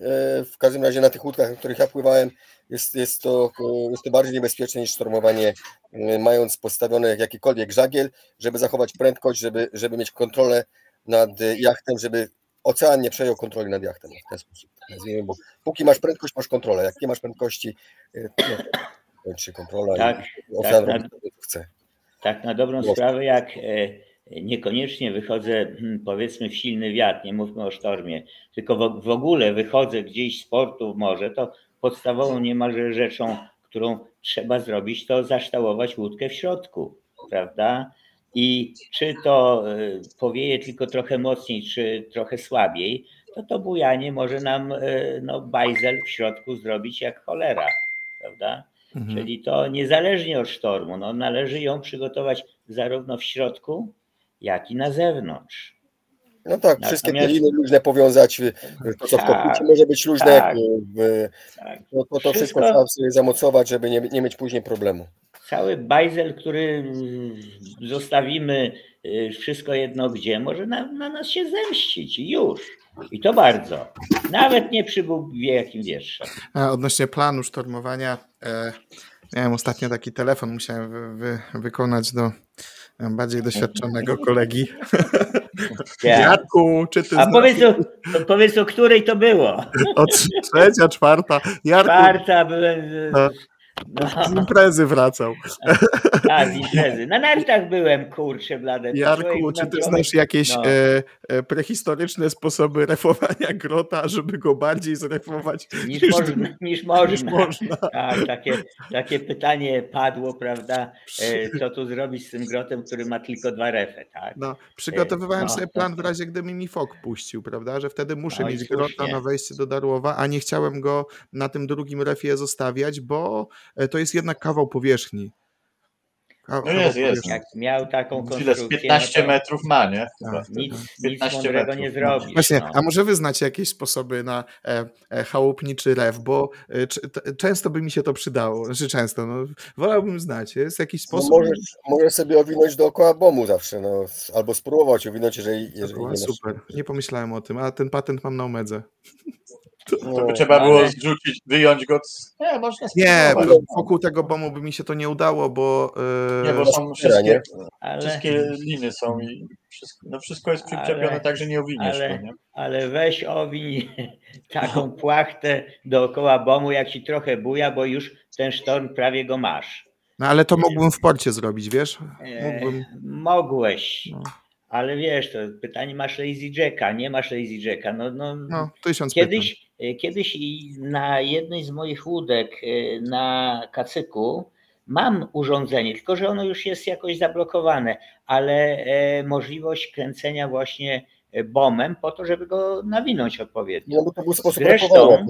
w każdym razie na tych łódkach, na których ja pływałem, jest, jest, to, jest to bardziej niebezpieczne niż sztormowanie, mając postawiony jakikolwiek żagiel, żeby zachować prędkość, żeby, żeby mieć kontrolę nad jachtem, żeby ocean nie przejął kontroli nad jachtem w ten sposób. Nazwijmy, bo póki masz prędkość, masz kontrolę. Jak nie masz prędkości, no, kończy kontrola tak, i tak, to, co chce. Tak, na dobrą sprawę, jak niekoniecznie wychodzę, powiedzmy, w silny wiatr, nie mówmy o sztormie, tylko w, ogóle wychodzę gdzieś z portu w morze, to podstawową niemalże rzeczą, którą trzeba zrobić, to zaształować łódkę w środku, prawda? I czy to y, powieje tylko trochę mocniej, czy trochę słabiej, to to bujanie może nam y, no, bajzel w środku zrobić jak cholera, prawda? Mhm. Czyli to niezależnie od sztormu, no, należy ją przygotować zarówno w środku, jak i na zewnątrz. No tak, Natomiast... wszystkie te liny luźne powiązać, to co w kokpicie może być luźne, tak, w, tak. To, to, to wszystko... wszystko trzeba sobie zamocować, żeby nie, nie mieć później problemu. Cały bajzel, który zostawimy y, wszystko jedno gdzie, może na, na nas się zemścić już. I to bardzo. Nawet nie przy wie jakim wietrze. A odnośnie planu sztormowania, e, miałem ostatnio taki telefon, musiałem wy, wy, wykonać do bardziej doświadczonego kolegi. Ja. Jarku, czy ty A powiedz o, powiedz o której to było? O trzecia, czwarta. Jarku, czwarta byłem. No. Z imprezy wracał. A, z imprezy. Na nartach byłem, kurczę, blade. Jarku, czy ty znasz jakieś no. e, e, prehistoryczne sposoby refowania grota, żeby go bardziej zrefować niż, niż, można, niż można. Niż można. Tak, takie, takie pytanie padło, prawda, e, co tu zrobić z tym grotem, który ma tylko dwa refy, tak? No, przygotowywałem e, no, sobie plan w razie, gdyby mi fok puścił, prawda, że wtedy muszę no mieć grota na wejście do Darłowa, a nie chciałem go na tym drugim refie zostawiać, bo E, to jest jednak kawał powierzchni. Kawał no jest, jest. Jak miał taką konstrukcję... Ile, 15 no metrów ma, nie? Chyba. Nic, nic mądrego nie zrobisz. Właśnie, no. a może wy znacie jakieś sposoby na e, e, chałupniczy rew, bo e, c, t, często by mi się to przydało. Znaczy często, no, wolałbym znać. Jest jakiś no sposób... No możesz, możesz sobie owinąć dookoła bomu zawsze, no, albo spróbować owinąć, jeżeli, jeżeli nie Super, nie pomyślałem o tym, a ten patent mam na omedze. To, to by trzeba było zrzucić, wyjąć go. Z... Nie, można Nie, wokół tego bomu by mi się to nie udało, bo. Yy... Nie, bo są wszystkie, ale... wszystkie liny są i wszystko, no wszystko jest przyczepione ale... tak, że nie owiniesz ale... to, nie? Ale weź owiń taką płachtę dookoła bomu, jak ci trochę buja, bo już ten sztorm prawie go masz. No ale to mógłbym w porcie zrobić, wiesz? E, mógłbym. Mogłeś. No. Ale wiesz, to pytanie, masz Lazy Jacka, nie masz Lazy Jacka. No, no, no tysiąc kiedyś, e, kiedyś na jednej z moich łódek e, na kacyku mam urządzenie, tylko że ono już jest jakoś zablokowane, ale e, możliwość kręcenia właśnie bomem po to, żeby go nawinąć odpowiednio. No bo to był sposób Zresztą,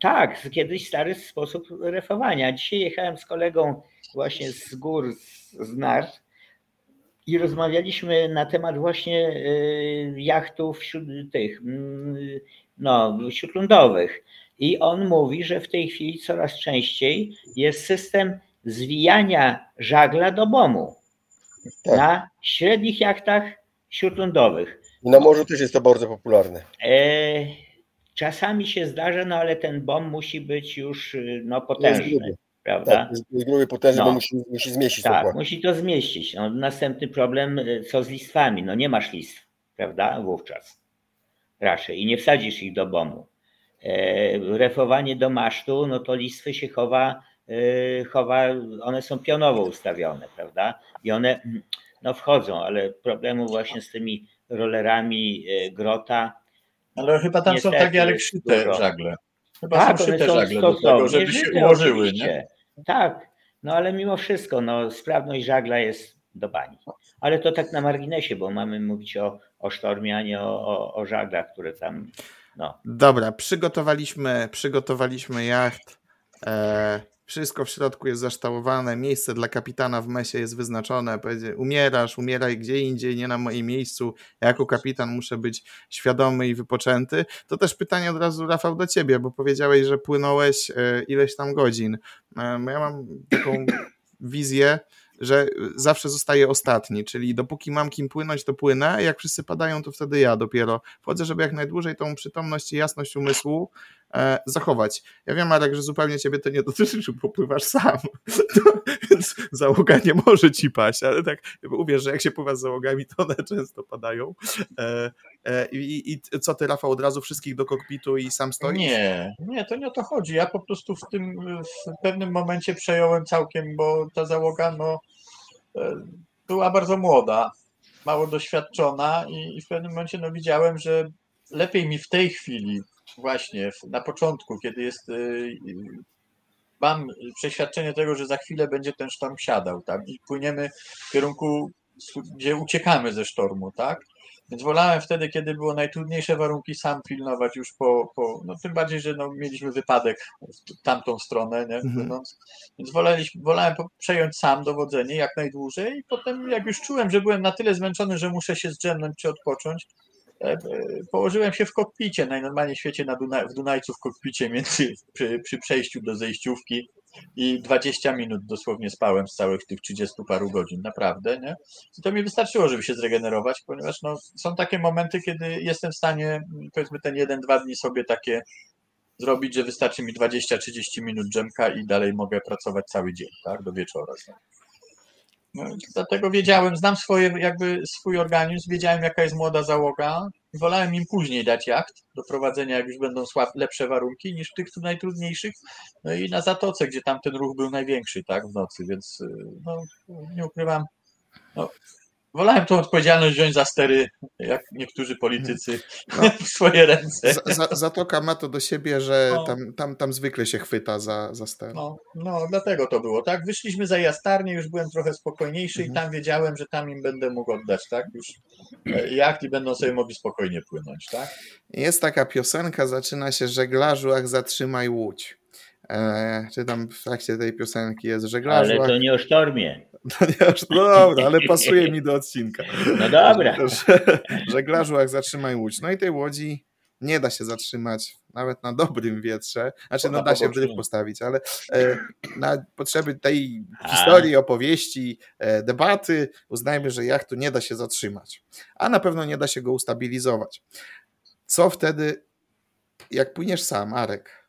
tak, kiedyś stary sposób refowania. Dzisiaj jechałem z kolegą właśnie z gór, z, z Nart i rozmawialiśmy na temat właśnie jachtów tych mm, no, śródlądowych. I on mówi, że w tej chwili coraz częściej jest system zwijania żagla do bomu tak. na średnich jachtach śródlądowych. Na morzu też jest to bardzo popularne. E, czasami się zdarza, no ale ten bom musi być już no, potężny prawda? Tak, jest gruby potężny, no. bo musi, musi zmieścić Tak, musi to zmieścić. No, następny problem, y, co z listwami? No nie masz listw, prawda? Wówczas raczej i nie wsadzisz ich do bomu. E, refowanie do masztu, no to listwy się chowa, e, chowa, one są pionowo ustawione, prawda? I one no wchodzą, ale problemu właśnie z tymi rollerami e, grota. Ale chyba tam są takie jak szyte żagle. Chyba Tak, są one szyte są żagle do tego, żeby się ułożyły, nie? Tak, no ale mimo wszystko, no sprawność żagla jest do bani. Ale to tak na marginesie, bo mamy mówić o, o sztormie, a nie o, o, o żaglach, które tam, no. Dobra, przygotowaliśmy, przygotowaliśmy jacht. E, wszystko w środku jest zaształowane. Miejsce dla kapitana w mesie jest wyznaczone. Powiedzie, umierasz, umieraj gdzie indziej, nie na moim miejscu. Ja jako kapitan muszę być świadomy i wypoczęty. To też pytanie od razu, Rafał, do ciebie, bo powiedziałeś, że płynąłeś e, ileś tam godzin. E, ja mam taką wizję, że zawsze zostaje ostatni, czyli dopóki mam kim płynąć, to płynę, jak wszyscy padają, to wtedy ja dopiero wchodzę, żeby jak najdłużej tą przytomność i jasność umysłu e, zachować. Ja wiem, Marek, że zupełnie ciebie to nie dotyczy, czy popływasz sam, to, więc załoga nie może ci paść, ale tak uwierz, że jak się pływa z załogami, to one często padają. E, i, I co ty, Rafał, od razu wszystkich do kokpitu i sam stoisz? Nie, nie, to nie o to chodzi. Ja po prostu w tym w pewnym momencie przejąłem całkiem, bo ta załoga no, e, była bardzo młoda, mało doświadczona i, i w pewnym momencie no, widziałem, że lepiej mi w tej chwili, właśnie na początku, kiedy jest. y, Mam przeświadczenie tego, że za chwilę będzie ten sztorm siadał, tak? I płyniemy w kierunku, gdzie uciekamy ze sztormu, tak? Więc wolałem wtedy, kiedy było najtrudniejsze warunki, sam pilnować już po, po no tym bardziej, że no, mieliśmy wypadek w tamtą stronę, nie, Mhm. Więc woleliśmy, wolałem przejąć sam dowodzenie jak najdłużej i potem jak już czułem, że byłem na tyle zmęczony, że muszę się zdrzemnąć czy odpocząć, e, e, położyłem się w kokpicie, najnormalniej w świecie na Duna, w Dunajcu w kokpicie między, przy, przy przejściu do zejściówki i 20 minut dosłownie spałem z całych tych 30 paru godzin, naprawdę, nie? I to mi wystarczyło, żeby się zregenerować, ponieważ no, są takie momenty, kiedy jestem w stanie, mm, powiedzmy, ten jeden, dwa dni sobie takie zrobić, że wystarczy mi 20-30 minut dżemka i dalej mogę pracować cały dzień, tak, do wieczora. No, dlatego wiedziałem, znam swoje, jakby swój organizm, wiedziałem jaka jest młoda załoga. Wolałem im później dać jacht do prowadzenia, jak już będą słab, lepsze warunki, niż tych tu najtrudniejszych. No i na Zatoce, gdzie tam ten ruch był największy, tak, w nocy, więc y, no, nie ukrywam, no, wolałem tą odpowiedzialność wziąć za stery, jak niektórzy politycy, No. w swoje ręce. Z, za, Zatoka ma to do siebie, że No. tam, tam, tam zwykle się chwyta za, za ster. No, no, dlatego to było, tak? Wyszliśmy za jastarnię, już byłem trochę spokojniejszy i Mhm. tam wiedziałem, że tam im będę mógł oddać, tak? Już e, jacht i będą sobie mogli spokojnie płynąć, tak? Jest taka piosenka, zaczyna się żeglarzu, ach zatrzymaj łódź. E, czy tam w trakcie tej piosenki jest żeglarzu, Ale to nie o sztormie. No, nie, no dobra, ale pasuje mi do odcinka. No dobra. Że- Żeglarzu, jak zatrzymaj łódź. No i tej łodzi nie da się zatrzymać nawet na dobrym wietrze. Znaczy, no da się w pobocznym. dryf postawić, ale e, na potrzeby tej historii, opowieści, e, debaty uznajmy, że jachtu nie da się zatrzymać. A na pewno nie da się go ustabilizować. Co wtedy, jak płyniesz sam, Arek?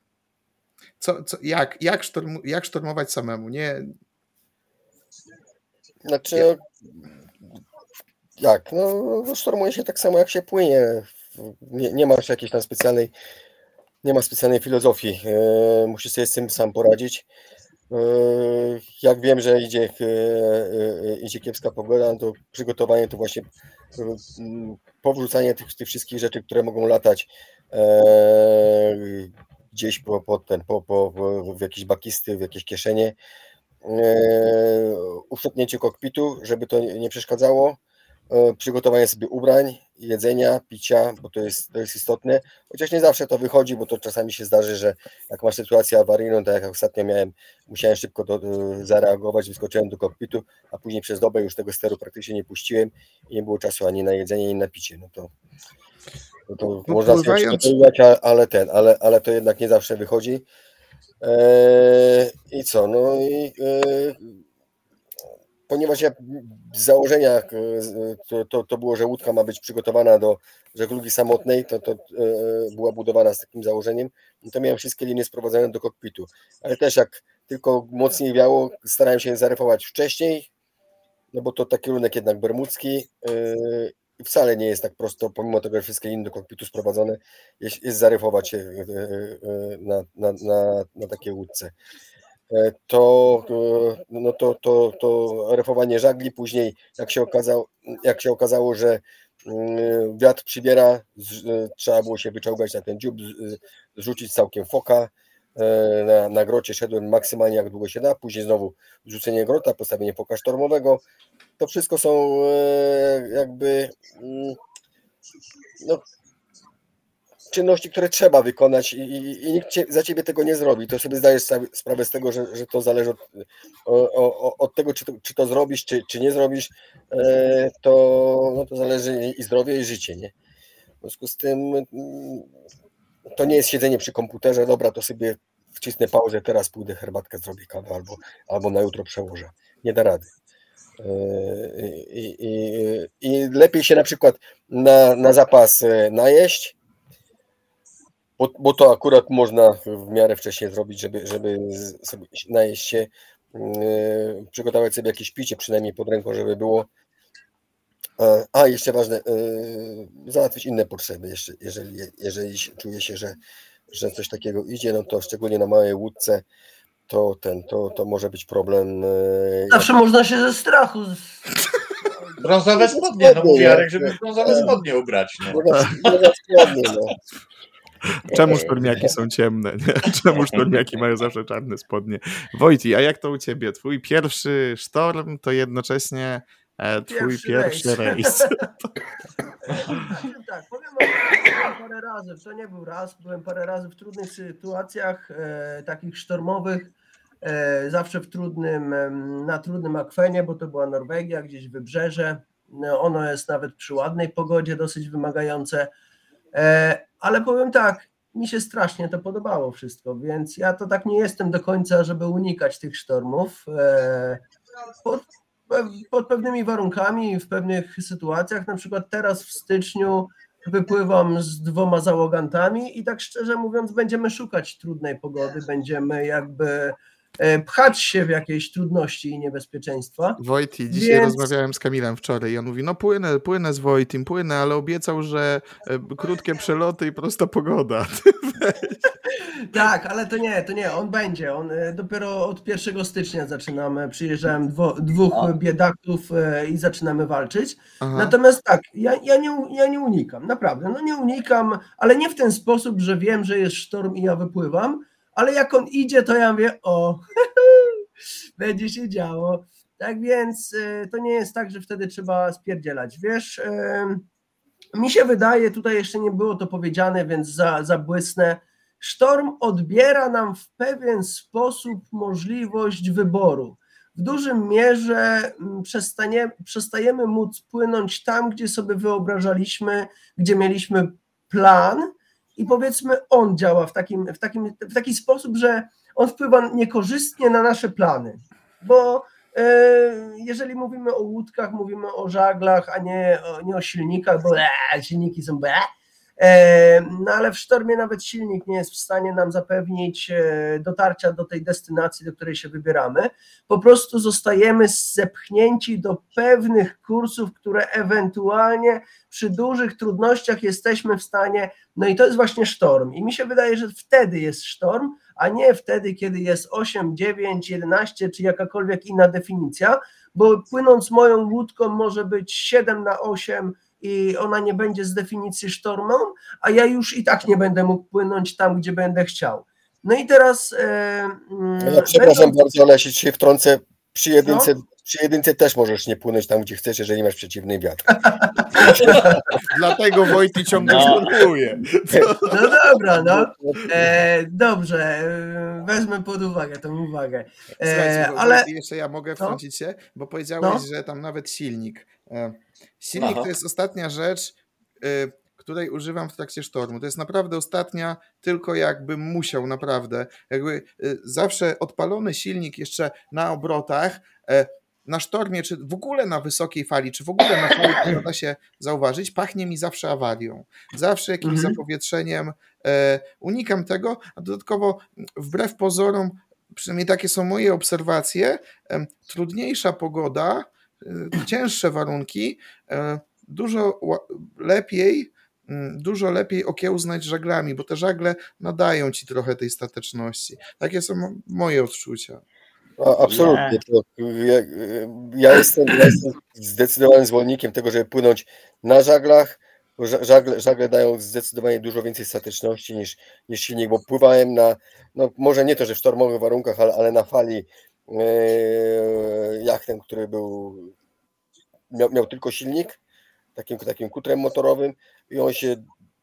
Co, co, jak, jak, jak sztormować samemu? Nie, Znaczy, jak? No, no, sztormuje się tak samo, jak się płynie. Nie, nie masz jakiejś tam specjalnej, nie ma specjalnej filozofii. E, musisz sobie z tym sam poradzić. E, jak wiem, że idzie, e, idzie kiepska pogoda, no to przygotowanie to właśnie powrzucanie tych, tych wszystkich rzeczy, które mogą latać gdzieś po, po, ten, po, po, w jakieś bakisty, w jakieś kieszenie e, uszczepnięcie kokpitu, żeby to nie przeszkadzało, e, przygotowanie sobie ubrań, jedzenia, picia, bo to jest, to jest istotne, chociaż nie zawsze to wychodzi, bo to czasami się zdarzy, że jak masz sytuację awaryjną, tak jak ostatnio miałem, musiałem szybko do, zareagować, wyskoczyłem do kokpitu, a później przez dobę już tego steru praktycznie nie puściłem i nie było czasu ani na jedzenie, ani na picie, no to, no to No można sobie pływając- a- ale ten, ale, ale to jednak nie zawsze wychodzi. Eee, I co? No i e, ponieważ ja z założenia e, to, to, to było, że łódka ma być przygotowana do żeglugi samotnej, to, to e, była budowana z takim założeniem, no to miałem wszystkie linie sprowadzone do kokpitu. Ale też jak tylko mocniej wiało, starałem się zarefować wcześniej, no bo to taki kierunek jednak bermudzki wcale nie jest tak prosto, pomimo tego, że wszystkie do kokpitu sprowadzone, jest, jest zaryfować się e, e, na, na, na, na takiej łódce. E, To, no to, to, to refowanie żagli później, jak się, okazał, jak się okazało, że mm, wiatr przybiera, trzeba było się wyczołgać na ten dziób, zrzucić całkiem foka. E, Na, na grocie szedłem maksymalnie jak długo się da, później znowu rzucenie grota, postawienie sztormowego. To wszystko są e, jakby mm, no, czynności, które trzeba wykonać i, i, i nikt cię, za ciebie tego nie zrobi. To sobie zdajesz sprawę z tego, że, że to zależy od, o, od tego, czy to, czy to zrobisz, czy, czy nie zrobisz, e, to, no, to zależy i zdrowie, i życie. Nie? W związku z tym mm, to nie jest siedzenie przy komputerze, dobra, to sobie wcisnę pauzę, teraz pójdę herbatkę zrobię kawę albo, albo na jutro przełożę. Nie da rady. E, I, i, i lepiej się na przykład na, na zapas e, najeść, bo, bo to akurat można w miarę wcześniej zrobić, żeby, żeby sobie najeść się, yy, przygotować sobie jakieś picie przynajmniej pod ręką, żeby było. E, A, jeszcze ważne, yy, załatwić inne potrzeby, jeszcze, jeżeli, jeżeli czuje się, że, że coś takiego idzie, no to szczególnie na małej łódce, to ten, to, to może być problem. yy, Zawsze można się ze strachu. Brązowe spodnie, no mówi Jarek, żeby brązowe spodnie ubrać. No. Nie za- nie za składnie, no. Czemu sztormiaki są ciemne? Nie? Czemu sztormiaki mają zawsze czarne spodnie? Wojti, a jak to u ciebie? Twój pierwszy sztorm to jednocześnie e, twój Pierwszy pierwszy rejs. tak, powiem parę razy, to nie był raz, byłem parę razy w trudnych sytuacjach, e, takich sztormowych, e, zawsze w trudnym, na trudnym akwenie, bo to była Norwegia, gdzieś wybrzeże, no, ono jest nawet przy ładnej pogodzie dosyć wymagające, e, ale powiem tak, mi się strasznie to podobało wszystko, więc ja to tak nie jestem do końca, żeby unikać tych sztormów. E, pod, pod pewnymi warunkami, w pewnych sytuacjach, na przykład teraz w styczniu wypływam z dwoma załogantami i tak szczerze mówiąc będziemy szukać trudnej pogody, będziemy jakby pchać się w jakieś trudności i niebezpieczeństwa. Wojti, dzisiaj Więc- rozmawiałem z Kamilem wczoraj i on mówi, no płynę, płynę z Wojtim, płynę, ale obiecał, że e, krótkie przeloty i prosta pogoda. Tak, ale to nie, to nie, on będzie. On e, dopiero od 1 stycznia zaczynamy. Przyjeżdżałem dwo, dwóch O. biedaków e, i zaczynamy walczyć. Aha. Natomiast tak, ja, ja, nie, ja nie unikam, naprawdę, no nie unikam, ale nie w ten sposób, że wiem, że jest sztorm i ja wypływam, ale jak on idzie, to ja mówię, o, będzie się działo. Tak więc e, to nie jest tak, że wtedy trzeba spierdzielać. Wiesz, em, mi się wydaje, tutaj jeszcze nie było to powiedziane, więc za, zabłysnę, sztorm odbiera nam w pewien sposób możliwość wyboru w dużym mierze mm, przestanie, przestajemy móc płynąć tam, gdzie sobie wyobrażaliśmy, gdzie mieliśmy plan i powiedzmy on działa w, takim, w, takim, w taki sposób, że on wpływa niekorzystnie na nasze plany, bo e, jeżeli mówimy o łódkach, mówimy o żaglach, a nie nie o silnikach, bo e, silniki są be, E, No ale w sztormie nawet silnik nie jest w stanie nam zapewnić e, dotarcia do tej destynacji, do której się wybieramy. Po prostu zostajemy zepchnięci do pewnych kursów, które ewentualnie przy dużych trudnościach jesteśmy w stanie. No i to jest właśnie sztorm. I mi się wydaje, że wtedy jest sztorm, a nie wtedy, kiedy jest 8, 9, 11 czy jakakolwiek inna definicja, bo płynąc moją łódką może być 7 na 8 i ona nie będzie z definicji sztormą, a ja już i tak nie będę mógł płynąć tam, gdzie będę chciał. No i teraz. E, mm, Ja przepraszam będą- bardzo, ale jeśli się wtrącę, przy jedynce, przy jedynce też możesz nie płynąć tam, gdzie chcesz, jeżeli masz przeciwny wiatr. Dlatego Wojti ciągle No. szturmuje. No dobra, no. E, dobrze, e, wezmę pod uwagę tą uwagę. E, ale jeszcze ja mogę wtrącić się, bo powiedziałeś, No. że tam nawet silnik. E, Silnik Aha. to jest ostatnia rzecz, y, której używam w trakcie sztormu. To jest naprawdę ostatnia, tylko jakbym musiał, naprawdę. Jakby y, zawsze odpalony silnik jeszcze na obrotach, e, na sztormie, czy w ogóle na wysokiej fali, czy w ogóle na fali, która da się zauważyć, pachnie mi zawsze awarią. Zawsze jakimś Mhm. zapowietrzeniem. E, Unikam tego, a dodatkowo wbrew pozorom, przynajmniej takie są moje obserwacje, em, trudniejsza pogoda, y, cięższe warunki, e, dużo lepiej, mm, dużo lepiej okiełznać żaglami, bo te żagle nadają ci trochę tej stateczności. Takie są mo- moje odczucia. A, absolutnie. Ja, ja, jestem, ja jestem zdecydowanym zwolennikiem tego, żeby płynąć na żaglach, żagle, żagle dają zdecydowanie dużo więcej statyczności niż, niż silnik, bo pływałem na, no może nie to, że w sztormowych warunkach, ale, ale na fali e, jachtem, który był, miał, miał tylko silnik, takim, takim kutrem motorowym i on się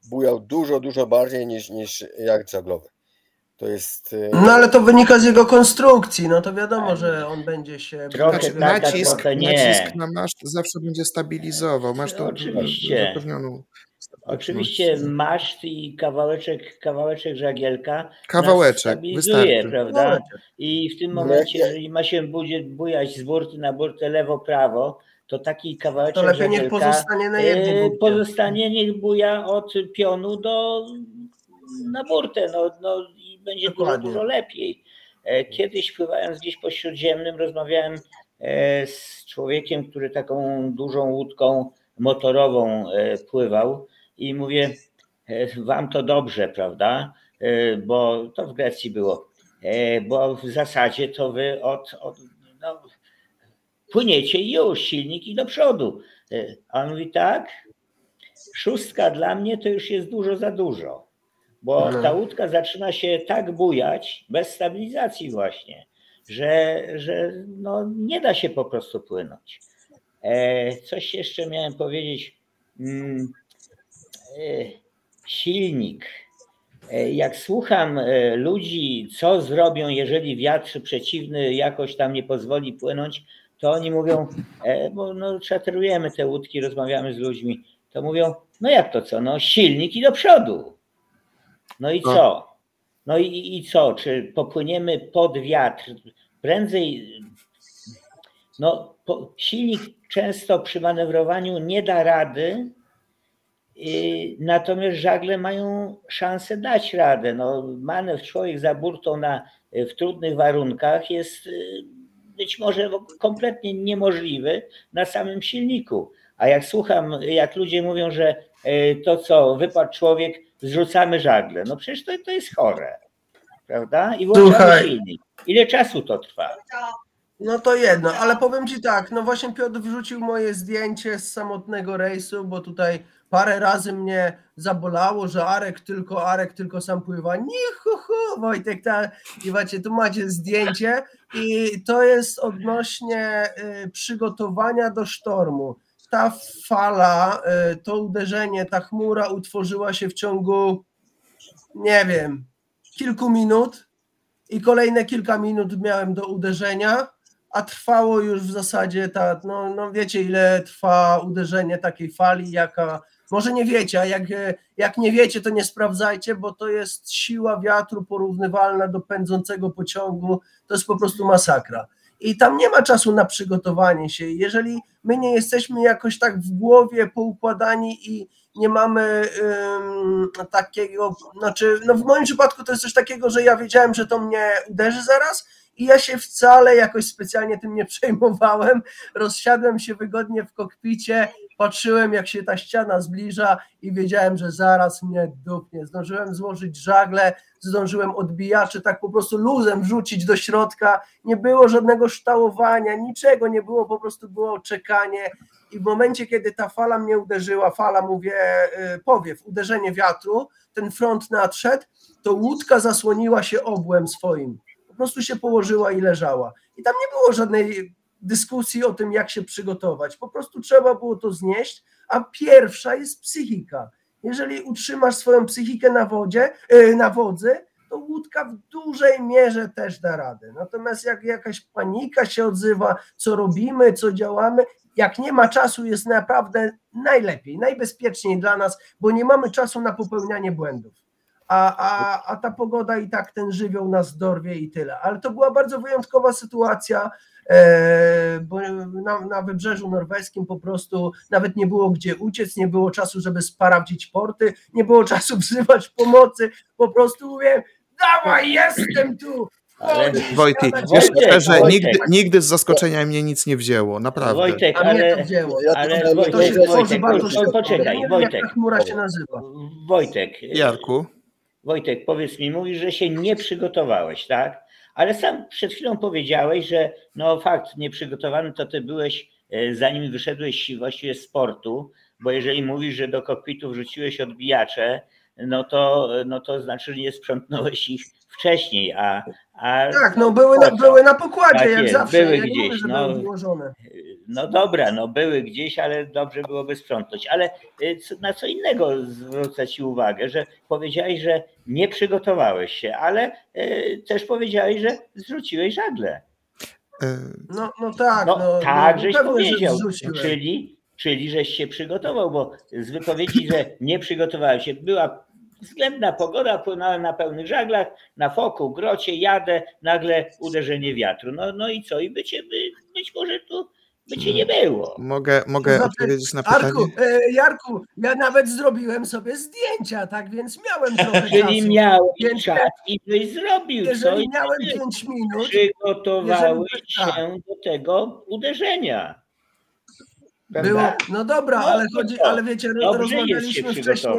bujał dużo, dużo bardziej niż, niż jacht żaglowy. To jest... e, No ale to wynika z jego konstrukcji, no to wiadomo, że on będzie się... Trochę Znaczy, tak, tak, nacisk, trochę nie. nacisk na maszt zawsze będzie stabilizował. Masz to Oczywiście. zapewnioną. Oczywiście maszt i kawałeczek, kawałeczek żagielka nas Kawałeczek, stabilizuje, wystarczy. prawda? I w tym momencie, jeżeli ma się budzie- bujać z burty na burtę lewo-prawo, to taki kawałeczek To lepiej niech żagielka pozostanie na jednym e, burcie. pozostanie, niech buja od pionu do na burtę, no, no i będzie dużo, Dokładnie. dużo lepiej. E, Kiedyś pływając gdzieś po Śródziemnym rozmawiałem e, z człowiekiem, który taką dużą łódką motorową e, pływał i mówię, wam to dobrze, prawda? Bo to w Grecji było. Bo w zasadzie to wy od, od no, płyniecie i już, silnik i do przodu. A on mówi tak, szóstka dla mnie to już jest dużo za dużo, bo No. ta łódka zaczyna się tak bujać, bez stabilizacji właśnie, że, że no, nie da się po prostu płynąć. E, coś jeszcze miałem powiedzieć. Mm, e, silnik. E, Jak słucham ludzi, co zrobią, jeżeli wiatr przeciwny jakoś tam nie pozwoli płynąć, to oni mówią, bo no, czatrujemy te łódki, rozmawiamy z ludźmi, to mówią, no jak to co, no silnik i do przodu. No i No. co? No i, i co, czy popłyniemy pod wiatr? Prędzej, no po, silnik często przy manewrowaniu nie da rady, y, natomiast żagle mają szansę dać radę. No, manewr człowiek za burtą na, w trudnych warunkach jest y, być może kompletnie niemożliwy na samym silniku. A jak słucham, jak ludzie mówią, że y, to co, wypadł człowiek, zrzucamy żagle. No przecież to, to jest chore. Prawda? I włączamy silnik. Ile czasu to trwa? No to jedno, ale powiem Ci tak, no właśnie Piotr wrzucił moje zdjęcie z samotnego rejsu, bo tutaj parę razy mnie zabolało, że Arek tylko, Arek tylko sam pływa. Nie, hu, hu, Wojtek, ta, i macie, tu macie zdjęcie i to jest odnośnie y, przygotowania do sztormu. Ta fala, y, to uderzenie, ta chmura utworzyła się w ciągu, nie wiem, kilku minut i kolejne kilka minut miałem do uderzenia, a trwało już w zasadzie ta, no, no wiecie ile trwa uderzenie takiej fali, jaka, może nie wiecie, a jak, e, jak nie wiecie, to nie sprawdzajcie, bo to jest siła wiatru porównywalna do pędzącego pociągu, to jest po prostu masakra. I tam nie ma czasu na przygotowanie się. Jeżeli my nie jesteśmy jakoś tak w głowie poukładani i nie mamy ym, takiego, znaczy, no w moim przypadku to jest coś takiego, że ja wiedziałem, że to mnie uderzy zaraz i ja się wcale jakoś specjalnie tym nie przejmowałem. Rozsiadłem się wygodnie w kokpicie, patrzyłem jak się ta ściana zbliża i wiedziałem, że zaraz mnie dupnie. Zdążyłem złożyć żagle, zdążyłem odbijacze tak po prostu luzem wrzucić do środka. Nie było żadnego ształowania, niczego nie było, po prostu było czekanie. I w momencie, kiedy ta fala mnie uderzyła, fala, mówię, y, powiew, uderzenie wiatru, ten front nadszedł, to łódka zasłoniła się obłem swoim. Po prostu się położyła i leżała. I tam nie było żadnej dyskusji o tym, jak się przygotować. Po prostu trzeba było to znieść, a pierwsza jest psychika. Jeżeli utrzymasz swoją psychikę na wodzie, yy, na wodzy, to łódka w dużej mierze też da radę. Natomiast jak jakaś panika się odzywa, co robimy, co działamy, jak nie ma czasu, jest naprawdę najlepiej, najbezpieczniej dla nas, bo nie mamy czasu na popełnianie błędów. A, a, a ta pogoda i tak ten żywioł nas dorwie i tyle. Ale to była bardzo wyjątkowa sytuacja, e, bo na, na wybrzeżu norweskim po prostu nawet nie było gdzie uciec, nie było czasu, żeby sprawdzić porty, nie było czasu wzywać pomocy. Po prostu mówię, dawaj, jestem tu! Ale- Wojtek, Wojtek, wiesz szczerze, Wojtek. nigdy, nigdy z zaskoczenia mnie nic nie wzięło, naprawdę. Wojtek, A mnie to ale, ale Wojtek, To się Wojtek, Wojtek, poczekaj, Wojtek. chmura się nazywa. Wojtek, Jarku, Wojtek, powiedz mi, mówisz, że się nie przygotowałeś, tak? Ale sam przed chwilą powiedziałeś, że no fakt, nieprzygotowany to ty byłeś, e, zanim wyszedłeś właściwie z sportu, bo jeżeli mówisz, że do kokpitu wrzuciłeś odbijacze, no to, no to znaczy, że nie sprzątnąłeś ich wcześniej, a... a Tak, no były na, były na pokładzie, Tak jak jest, zawsze. były ja nie gdzieś, mówię, że no. były. No dobra, no były gdzieś, ale dobrze byłoby sprzątnąć. Ale y, na co innego zwrócę Ci uwagę, że powiedziałeś, że nie przygotowałeś się, ale y, też powiedziałeś, że zrzuciłeś żagle. E, No, no tak, No, no, tak, no, żeś że powiedział, zrzuciłem. czyli, czyli żeś się przygotował, bo z wypowiedzi, że nie przygotowałem się, była względna pogoda, płynąłem na pełnych żaglach, na foku, grocie, jadę, nagle uderzenie wiatru. No, no i co? I by cię, by, być może tu by cię nie było. mogę mogę odpowiedzieć na pytanie? Arku, e, Jarku, ja nawet zrobiłem sobie zdjęcia, tak więc miałem trochę Czyli czasu. miałeś Więc czas i byś zrobił coś, Jeżeli miałem 5 minut, przygotowałeś jeżeli- tak. się do tego uderzenia. Było, no dobra, No, ale to chodzi, ale wiecie, Dobrze rozmawialiśmy wcześniej.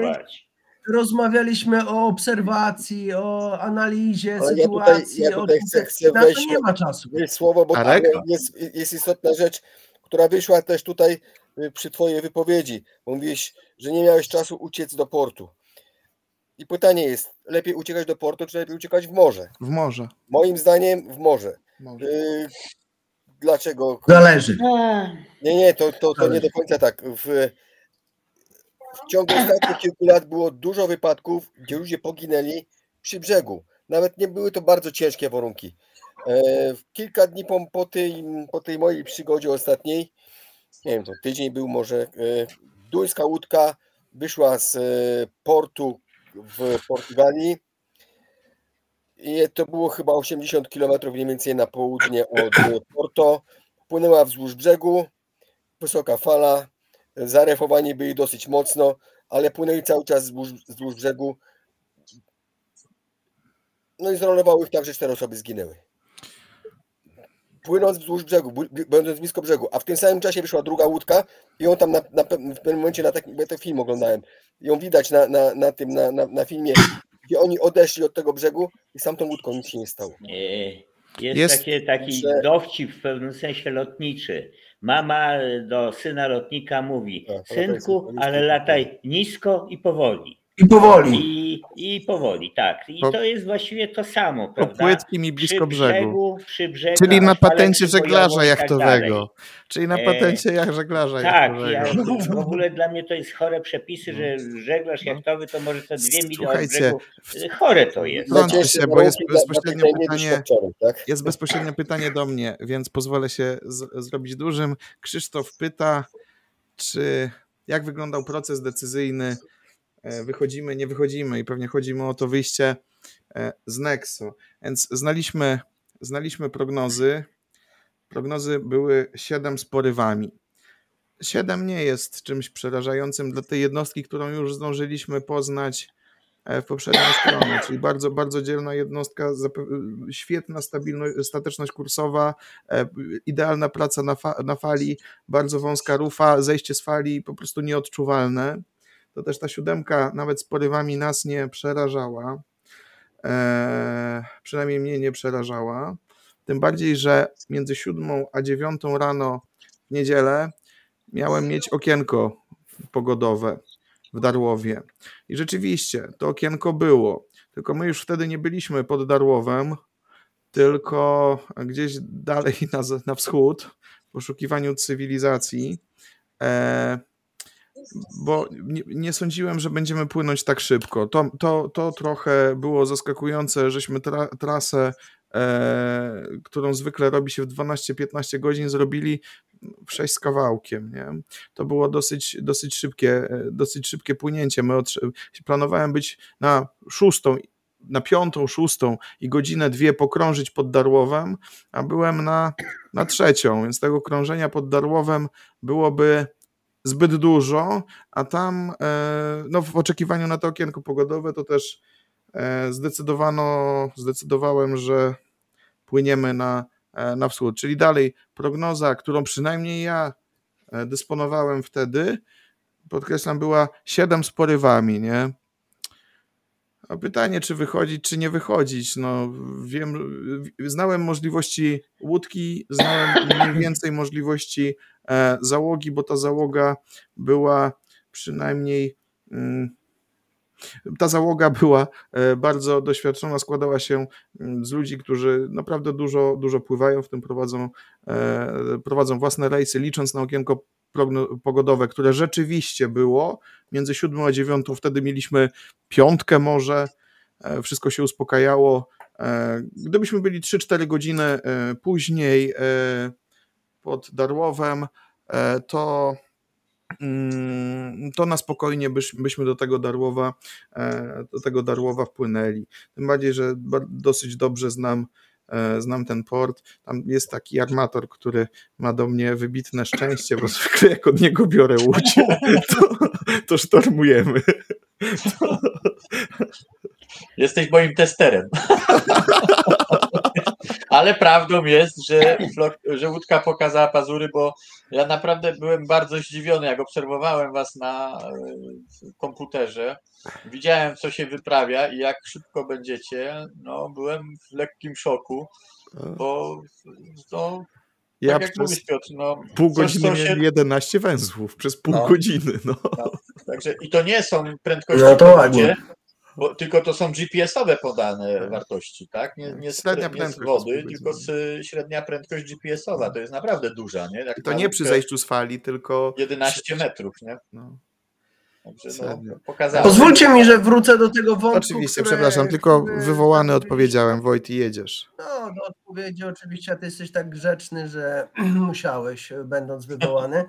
Rozmawialiśmy o obserwacji, o analizie Ale ja tutaj- sytuacji, ja tutaj o chcę- chcę na to wejść- nie ma czasu. Jest słowo, bo tam jest, jest istotna rzecz, która wyszła też tutaj y, przy Twojej wypowiedzi. Mówiłeś, że nie miałeś czasu uciec do portu. I pytanie jest, lepiej uciekać do portu, czy lepiej uciekać w morze? W morze. Moim zdaniem w morze. morze. Y, Dlaczego? Zależy. A, Nie, nie, to, to, to nie do końca tak. W, w ciągu ostatnich kilku lat było dużo wypadków, gdzie ludzie poginęli przy brzegu. Nawet nie były to bardzo ciężkie warunki. E, kilka dni po, po, tej, po tej mojej przygodzie ostatniej, nie wiem, to tydzień był może, e, duńska łódka wyszła z e, portu w Portugalii i to było chyba 80 km mniej więcej na południe od Porto. Płynęła wzdłuż brzegu, wysoka fala, zarefowani byli dosyć mocno, ale płynęli cały czas wzdłuż, wzdłuż brzegu. No i zrolowały ich tak, że cztery osoby zginęły. Płynąc wzdłuż brzegu, będąc blisko brzegu, a w tym samym czasie wyszła druga łódka i ją tam na, na, w pewnym momencie na takim, ja ten film oglądałem, ją widać na, na, na tym, na, na, na filmie, gdzie oni odeszli od tego brzegu i z tamtą łódką nic się nie stało. Jest, Jest- takie, taki że- dowcip w pewnym sensie lotniczy. Mama do syna lotnika mówi: Tak, Synku, ale lataj nisko i powoli. I powoli. I, I powoli, tak. I Po- to jest właściwie to samo, Po prawda? płytkim i blisko przy brzegu. Przy brzegu Czyli na patencie żeglarza tak jachtowego. dalej. Czyli na E, patencie jak żeglarza Tak, ja, jachtowego. w ogóle dla mnie to jest chore przepisy, że żeglarz jachtowy to może to dwie od Słuchajcie, brzegu. Chore to jest. Wtrącę Najcięższe się, bo jest bezpośrednio pytanie- tak? Jest bezpośrednie pytanie do mnie, więc pozwolę się z, zrobić dużym. Krzysztof pyta, czy jak wyglądał proces decyzyjny? E, Wychodzimy, nie wychodzimy i pewnie chodzi mu o to wyjście e, z Nexo. Więc znaliśmy, znaliśmy prognozy. Prognozy były 7 z porywami. 7 nie jest czymś przerażającym dla tej jednostki, którą już zdążyliśmy poznać e, w poprzedniej stronie, czyli bardzo, bardzo dzielna jednostka, zape- świetna stabilność, stateczność kursowa, idealna praca na, fa- na fali, bardzo wąska rufa, zejście z fali po prostu nieodczuwalne. To też ta siódemka nawet z porywami nas nie przerażała. E, przynajmniej mnie nie przerażała. Tym bardziej, że między siódmą a dziewiątą rano w niedzielę miałem mieć okienko pogodowe w Darłowie. I rzeczywiście to okienko było. Tylko my już wtedy nie byliśmy pod Darłowem, tylko gdzieś dalej na, na wschód, w poszukiwaniu cywilizacji. E, bo nie, nie sądziłem, że będziemy płynąć tak szybko. To, to, to trochę było zaskakujące, żeśmy tra, trasę, e, którą zwykle robi się w 12-15 godzin, zrobili w 6 z kawałkiem. Nie? To było dosyć, dosyć, szybkie, e, dosyć szybkie płynięcie. My planowałem być na szóstą, na piątą, szóstą i godzinę, dwie pokrążyć pod Darłowem, a byłem na, na trzecią, więc tego krążenia pod Darłowem byłoby zbyt dużo, a tam e, no, w oczekiwaniu na to okienko pogodowe to też e, zdecydowano, zdecydowałem, że płyniemy na, e, na wschód. Czyli dalej prognoza, którą przynajmniej ja dysponowałem wtedy, podkreślam, była 7 z porywami, nie? A pytanie, czy wychodzić, czy nie wychodzić. No, wiem, znałem możliwości łódki, znałem mniej więcej możliwości e, załogi, bo ta załoga była przynajmniej. Mm, ta załoga była e, bardzo doświadczona, składała się mm, z ludzi, którzy naprawdę dużo, dużo pływają, w tym prowadzą, e, prowadzą własne rejsy, licząc na okienko pogodowe, które rzeczywiście było między 7 a 9, wtedy mieliśmy piątkę może, e, wszystko się uspokajało. Gdybyśmy byli 3-4 godziny później pod Darłowem, to Mm, to na spokojnie byś, byśmy do tego Darłowa, e, do tego Darłowa wpłynęli. Tym bardziej, że dosyć dobrze znam, e, znam ten port. Tam jest taki armator, który ma do mnie wybitne szczęście, bo zwykle jak od niego biorę łódź, to, to sztormujemy. To... Jesteś moim testerem. Ale prawdą jest, że, że łódka pokazała pazury, bo ja naprawdę byłem bardzo zdziwiony, jak obserwowałem was na e, komputerze. Widziałem, co się wyprawia i jak szybko będziecie. No, byłem w lekkim szoku, bo no, ja tak jak przez mówisz, Piotr, no, pół godziny się... miałem 11 węzłów, przez pół no. godziny. No. no. Także i to nie są prędkości no to ładnie. Bo tylko to są GPS-owe podane tak. wartości, tak? Nie, nie, średnia nie z wody, tylko z, średnia prędkość GPS-owa. To jest naprawdę duża, nie? Jak to nie przy zejściu z fali, tylko. 11 metrów, nie? No. Także no, Pozwólcie mi, że wrócę do tego wątku. Oczywiście, które, przepraszam, tylko wywołany odpowiedziałem. Wojty, jedziesz. No, do odpowiedzi oczywiście, a ty jesteś tak grzeczny, że musiałeś, będąc wywołany.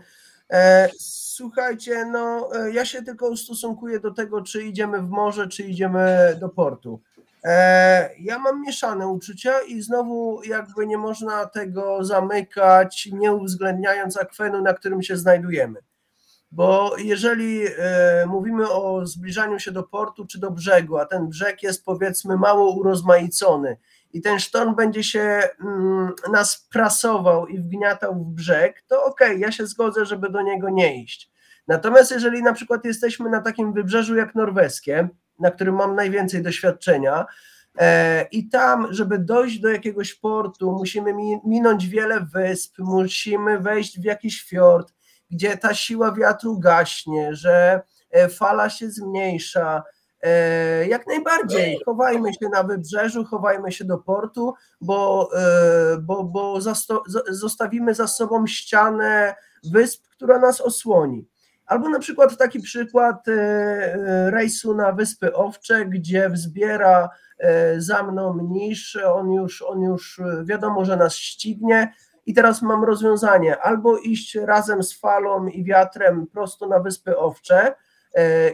E, słuchajcie, no e, ja się tylko ustosunkuję do tego, czy idziemy w morze, czy idziemy do portu. E, ja mam mieszane uczucia i znowu jakby nie można tego zamykać, nie uwzględniając akwenu, na którym się znajdujemy. Bo jeżeli mówimy o zbliżaniu się do portu czy do brzegu, a ten brzeg jest powiedzmy mało urozmaicony i ten sztorm będzie się mm, nas prasował i wgniatał w brzeg, to okej, okay, ja się zgodzę, żeby do niego nie iść. Natomiast jeżeli na przykład jesteśmy na takim wybrzeżu jak norweskie, na którym mam najwięcej doświadczenia, e, i tam, żeby dojść do jakiegoś portu, musimy minąć wiele wysp, musimy wejść w jakiś fiord, gdzie ta siła wiatru gaśnie, że e, fala się zmniejsza, jak najbardziej, chowajmy się na wybrzeżu, chowajmy się do portu, bo, e, bo, bo zostawimy za sobą ścianę wysp, która nas osłoni. Albo na przykład taki przykład e, rejsu na Wyspy Owcze, gdzie wzbiera za mną niż, on już, on już wiadomo, że nas ścignie. I teraz mam rozwiązanie: albo iść razem z falą i wiatrem prosto na Wyspy Owcze, E,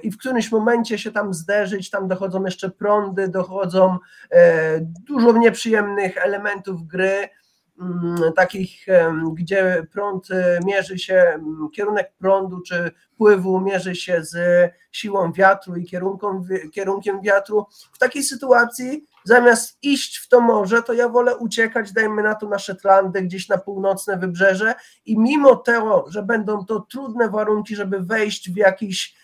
i w którymś momencie się tam zderzyć, tam dochodzą jeszcze prądy, dochodzą e, dużo nieprzyjemnych elementów gry, mm, takich, gdzie prąd e, mierzy się, kierunek prądu czy pływu mierzy się z siłą wiatru i kierunkiem wiatru. W takiej sytuacji zamiast iść w to morze, to ja wolę uciekać, dajmy na to na Szetlandy, gdzieś na północne wybrzeże i mimo tego, że będą to trudne warunki, żeby wejść w jakiś E,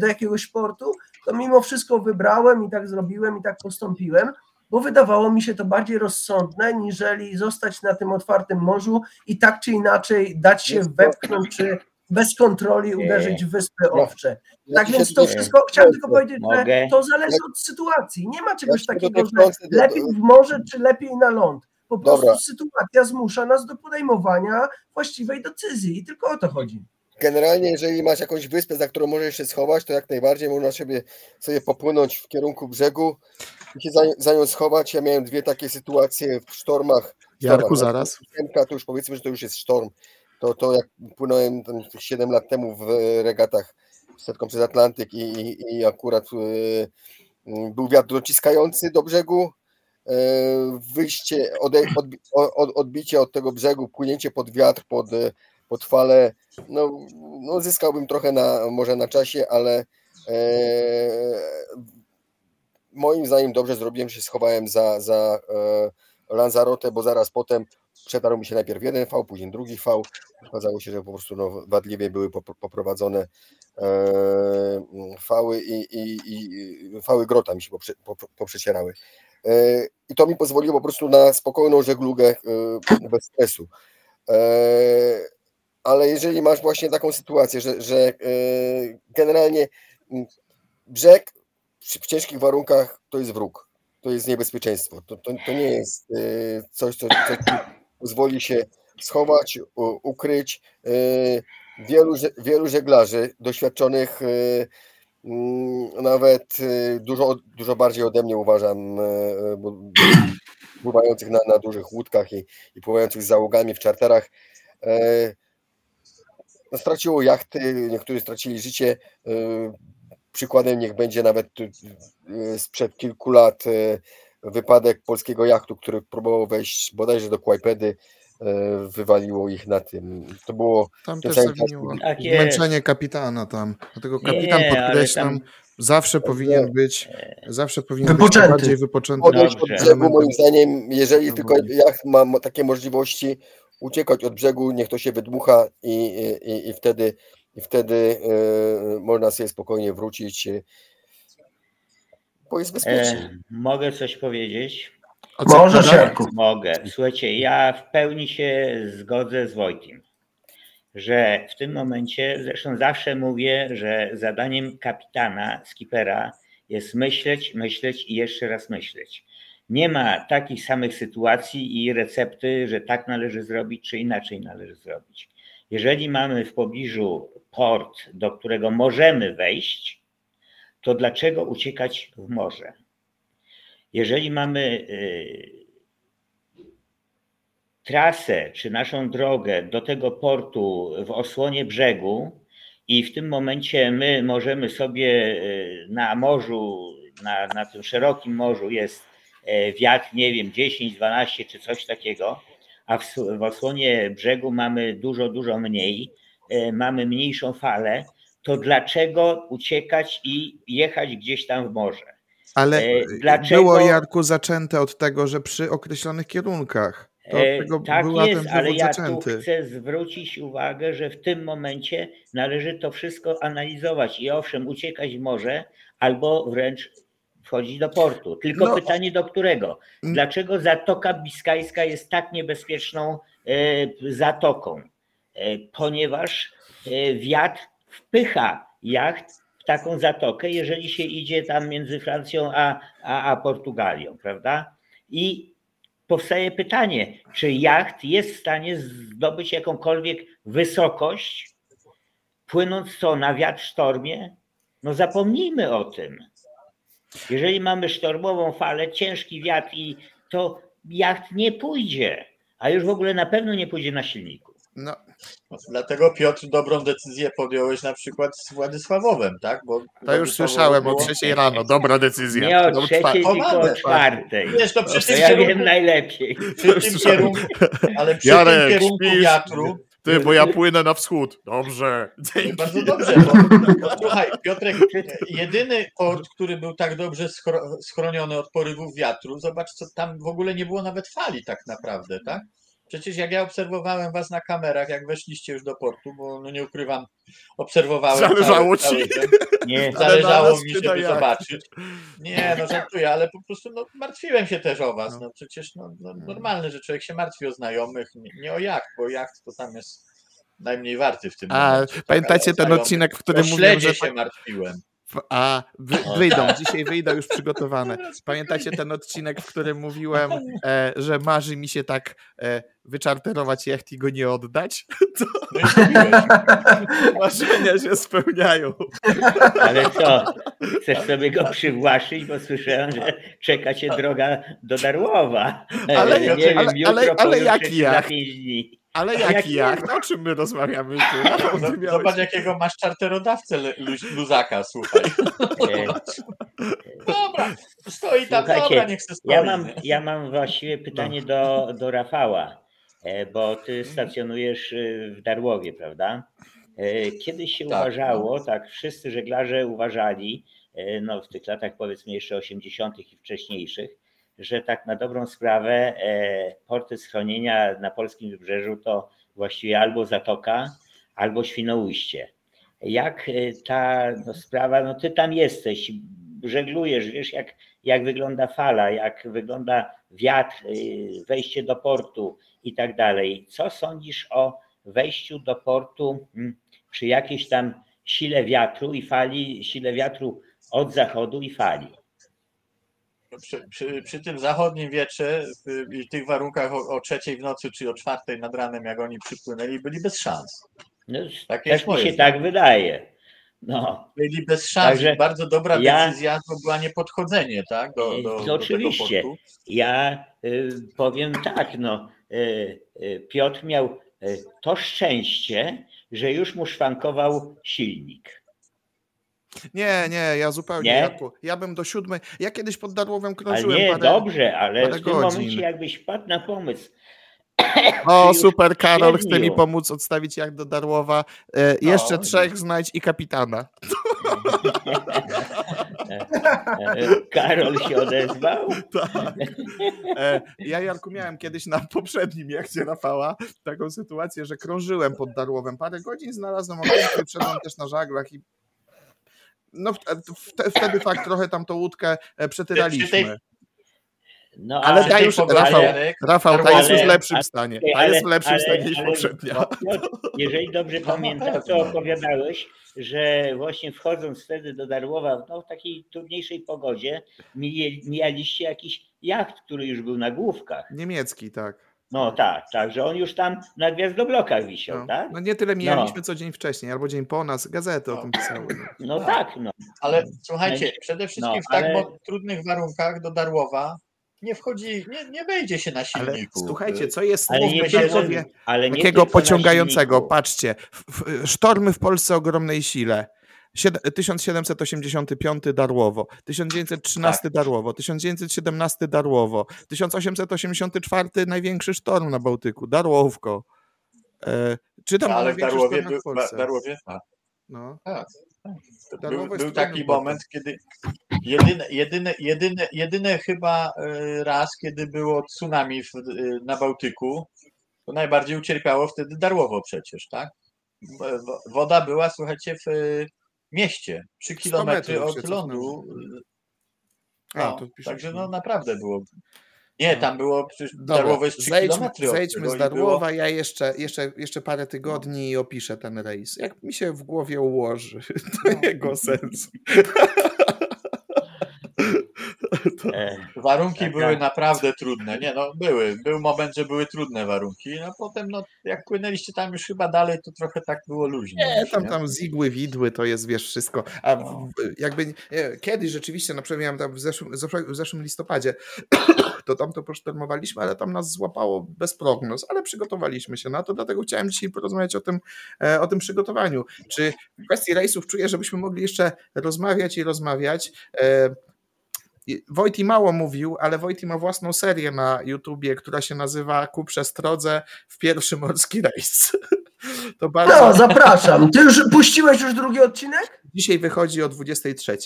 do jakiegoś portu, to mimo wszystko wybrałem i tak zrobiłem i tak postąpiłem, bo wydawało mi się to bardziej rozsądne, niżeli zostać na tym otwartym morzu i tak czy inaczej dać się wepchnąć, czy bez kontroli uderzyć w wyspy owcze. Tak więc to wszystko, chciałem tylko powiedzieć, że to zależy od sytuacji. Nie ma czegoś takiego, że lepiej w morze, czy lepiej na ląd. Po prostu Dobra. sytuacja zmusza nas do podejmowania właściwej decyzji i tylko o to chodzi. Generalnie, jeżeli masz jakąś wyspę, za którą możesz się schować, to jak najbardziej można sobie, sobie popłynąć w kierunku brzegu i się za, za nią schować. Ja miałem dwie takie sytuacje w sztormach. Jarku, zaraz. To już powiedzmy, że to już jest sztorm. To, to jak płynąłem 7 lat temu w regatach setką przez Atlantyk i, i, i akurat y, był wiatr dociskający do brzegu, y, wyjście, ode, od, odbicie od tego brzegu, płynięcie pod wiatr, pod pod falę, no, no zyskałbym trochę na, może na czasie, ale e, moim zdaniem dobrze zrobiłem, że się schowałem za, za e, Lanzarotę, bo zaraz potem przetarł mi się najpierw jeden V, później drugi V. Okazało się, że po prostu no, wadliwie były poprowadzone fały i, i, i fały grota mi się poprze, poprzecierały. I to mi pozwoliło po prostu na spokojną żeglugę bez stresu. Ale jeżeli masz właśnie taką sytuację, że, że generalnie brzeg w ciężkich warunkach to jest wróg, to jest niebezpieczeństwo. To, to, to nie jest coś, co, co pozwoli się schować, ukryć. Wielu, wielu żeglarzy doświadczonych Mm, nawet dużo, dużo bardziej ode mnie uważam, pływających na, na dużych łódkach i, i pływających z załogami w czarterach. E, no, straciło jachty, niektórzy stracili życie. E, przykładem niech będzie nawet y, sprzed kilku lat e, wypadek polskiego jachtu, który próbował wejść bodajże do Kłajpedy E, wywaliło ich na tym. To było tam też zawiniło. Tak zmęczenie kapitana tam. Dlatego kapitan nie, podkreślam, tam... zawsze powinien być zawsze powinien wypoczęty. być bardziej wypoczęty. Odejść od brzegu moim zdaniem, jeżeli tylko jacht ma takie możliwości uciekać od brzegu, niech to się wydmucha i, i, i wtedy i wtedy y, można sobie spokojnie wrócić, bo jest bezpiecznie. E, mogę coś powiedzieć? Może Siarku. Mogę. Słuchajcie, ja w pełni się zgodzę z Wojtkiem, że w tym momencie, zresztą zawsze mówię, że zadaniem kapitana, skipera jest myśleć, myśleć i jeszcze raz myśleć. Nie ma takich samych sytuacji i recepty, że tak należy zrobić, czy inaczej należy zrobić. Jeżeli mamy w pobliżu port, do którego możemy wejść, to dlaczego uciekać w morze? jeżeli mamy y, trasę czy naszą drogę do tego portu w osłonie brzegu i w tym momencie my możemy sobie y, na morzu, na, na tym szerokim morzu jest wiatr, nie wiem, 10, 12 czy coś takiego, a w, w osłonie brzegu mamy dużo, dużo mniej, e, mamy mniejszą falę, to dlaczego uciekać i jechać gdzieś tam w morze? Ale e, Dlaczego? było Jarku zaczęte od tego, że przy określonych kierunkach. To e, tak jest, ale ja zaczęty. tu chcę zwrócić uwagę, że w tym momencie należy to wszystko analizować i owszem, uciekać może, albo wręcz wchodzić do portu. Tylko no. pytanie do którego? Dlaczego Zatoka Biskajska jest tak niebezpieczną e, zatoką? Ponieważ wiatr wpycha jacht taką zatokę, jeżeli się idzie tam między Francją a, a, a Portugalią, prawda? I powstaje pytanie, czy jacht jest w stanie zdobyć jakąkolwiek wysokość, płynąc co na wiatr sztormie? No zapomnijmy o tym. Jeżeli mamy sztormową falę, ciężki wiatr i to jacht nie pójdzie, a już w ogóle na pewno nie pójdzie na silniku. No, Dlatego Piotr dobrą decyzję podjąłeś na przykład z Władysławowem, tak? Bo to już słyszałem było... o trzeciej rano, dobra decyzja. Nie o trzeciej, tylko o czwartej. Wiesz, to przy to tym ja kierunku, wiem najlepiej. Przy tym kierunku, ale przy Jarek, tym kierunku śpisz. wiatru ty, bo ja płynę na wschód. Dobrze. Dzięki. Bardzo dobrze, bo, bo słuchaj, Piotrek, jedyny port, który był tak dobrze schroniony od porywów wiatru, zobacz, co tam w ogóle nie było nawet fali tak naprawdę, tak? Przecież jak ja obserwowałem was na kamerach, jak weszliście już do portu, bo no nie ukrywam, obserwowałem. Zależało cały, ci. Cały nie, zależało mi, żeby zobaczyć. Nie, no żartuję, ale po prostu no, martwiłem się też o was. No, no przecież no, no, normalne, że człowiek się martwi o znajomych, nie, nie o jacht, bo jacht to tam jest najmniej warty w tym A, momencie. Pamiętacie ten odcinek, w którym mówiłem, że... się martwiłem. A, wy, wyjdą, dzisiaj wyjdą już przygotowane. Pamiętacie ten odcinek, w którym mówiłem, e, że marzy mi się tak e, wyczarterować jacht i go nie oddać? To marzenia się spełniają. Ale co, chcesz sobie go przywłaszczyć, bo słyszałem, że czeka cię droga do Darłowa. Ale, nie ale, wiem, ale, ale, ale jaki jacht? Ale jaki jak? O czym my rozmawiamy tu? No, zobacz, jakiego masz czarterodawcę luzaka, słuchaj. dobra, stoi tam, Słuchajcie, dobra, niech stoi. Ja mam, ja mam właściwie pytanie do, do Rafała, e, bo ty stacjonujesz e, w Darłowie, prawda? E, kiedyś się tak, uważało, no. tak, wszyscy żeglarze uważali, no w tych latach powiedzmy jeszcze 80. i wcześniejszych, że tak na dobrą sprawę e, porty schronienia na polskim wybrzeżu to właściwie albo Zatoka, albo Świnoujście. jak y, ta no, sprawa, no ty tam jesteś, żeglujesz, wiesz jak, jak wygląda fala, jak wygląda wiatr, y, wejście do portu i tak dalej. Co sądzisz o wejściu do portu mm, przy jakiejś tam sile wiatru i fali, sile wiatru od zachodu i fali? Przy, przy, przy tym zachodnim wietrze i tych warunkach o, o trzeciej w nocy czy o czwartej nad ranem, jak oni przypłynęli, byli bez szans. No, też jest mi się zdanie. tak wydaje. No, Byli bez szans. Także Bardzo dobra ja- decyzja to była niepodchodzenie tak, do, do, do tego oczywiście. ja y, powiem tak, no, y, y, Piotr miał y, to szczęście, że już mu szwankował silnik. Nie, nie, ja zupełnie. Nie? Jarku, ja bym do siódmej. Ja kiedyś pod Darłowem Ale krążyłem nie, parę. dobrze, ale w tym godzin. momencie jakbyś wpadł na pomysł. O, super, Karol chce mi pomóc odstawić jak do Darłowa. E, jeszcze No. trzech znajdź i kapitana. Karol się odezwał. Tak. E, ja, Jarku, miałem kiedyś na poprzednim jachcie Rafała taką sytuację, że krążyłem pod Darłowem. Parę godzin znalazłem i wszedłem też na żaglach i no wte- wte- wtedy fakt trochę tam tą łódkę e, przetyraliśmy. No, Ale ta już, Rafał, Rafał, ta jest już w ale- lepszym stanie. Ta ale- jest w lepszym stanie niż poprzednia. no, Piotr, jeżeli dobrze No, pamiętam, to pewno. opowiadałeś, że właśnie wchodząc wtedy do Darłowa no, w takiej trudniejszej pogodzie, mijaliście jakiś jacht, który już był na główkach. Niemiecki, tak. No tak, tak, że on już tam na gwiazdoblokach wisiał, No, tak? no nie tyle mijaliśmy, co dzień wcześniej, albo dzień po nas. Gazety o No. tym pisały. no. No tak, no. Ale słuchajcie, przede wszystkim No, w tak ale- trudnych warunkach do Darłowa nie wchodzi, nie, nie wejdzie się na Ale silniku. słuchajcie, co jest Ale nie, Darłowie ale nie takiego pociągającego? Patrzcie, w, w, sztormy w Polsce o ogromnej sile. Sied- 1785 Darłowo, 1913 Tak. Darłowo, 1917 Darłowo, 1884 największy sztorm na Bałtyku, Darłowko. E, czytam o Ale w Darłowie, był, w. Darłowie a, No. tak, tak. Był, był taki moment, kiedy jedyne, jedyne, jedyne, jedyne chyba e, raz, kiedy było tsunami w, e, na Bałtyku, to najbardziej ucierpiało wtedy Darłowo przecież, tak? Woda była, słuchajcie, w mieście, 3 100 kilometry od lądu. A, No, to piszesz, także no. no naprawdę było. Nie, tam było przecież Dobra, Darłowo jest 3 zejdźmy, zejdźmy z było- Darłowa, ja jeszcze, jeszcze, jeszcze parę tygodni i opiszę ten rejs. Jak mi się w głowie ułoży, to No. jego sens. E, Warunki Tak, były tak. naprawdę trudne. Nie, no były. Był moment, że były trudne warunki. No potem, no jak płynęliście tam już chyba dalej, to trochę tak było luźno. Nie, tam, nie? tam zigły, widły, to jest, wiesz, wszystko. A w, No. jakby, nie, kiedyś rzeczywiście, na przykład miałem tam w zeszłym, w zeszłym listopadzie, to tam to posztormowaliśmy, ale tam nas złapało bez prognoz, ale przygotowaliśmy się na to, dlatego chciałem dzisiaj porozmawiać o tym, e, o tym przygotowaniu. Czy w kwestii rejsów czuję, żebyśmy mogli jeszcze rozmawiać i rozmawiać. Wojti mało mówił, ale Wojti ma własną serię na YouTubie, która się nazywa Ku przestrodze w pierwszy morski rejs. To bardzo... No, zapraszam. Ty już puściłeś już drugi odcinek? Dzisiaj wychodzi o 23.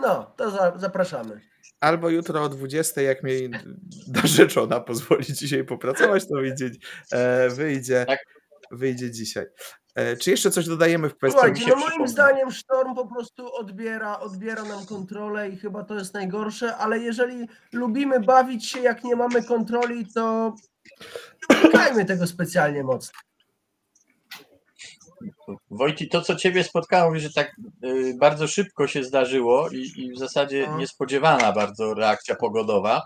No, to za, zapraszamy. Albo jutro o 20, jak mi narzeczona pozwoli dzisiaj popracować, to wyjdzie, e, wyjdzie, Tak. wyjdzie dzisiaj. E, czy jeszcze coś dodajemy w kwestii? Słuchajcie, no moim zdaniem sztorm po prostu odbiera, odbiera nam kontrolę i chyba to jest najgorsze, ale jeżeli lubimy bawić się, jak nie mamy kontroli, to nie tego specjalnie mocno. Wojti, to co ciebie spotkało, że tak y, bardzo szybko się zdarzyło i, i w zasadzie No. niespodziewana bardzo reakcja pogodowa,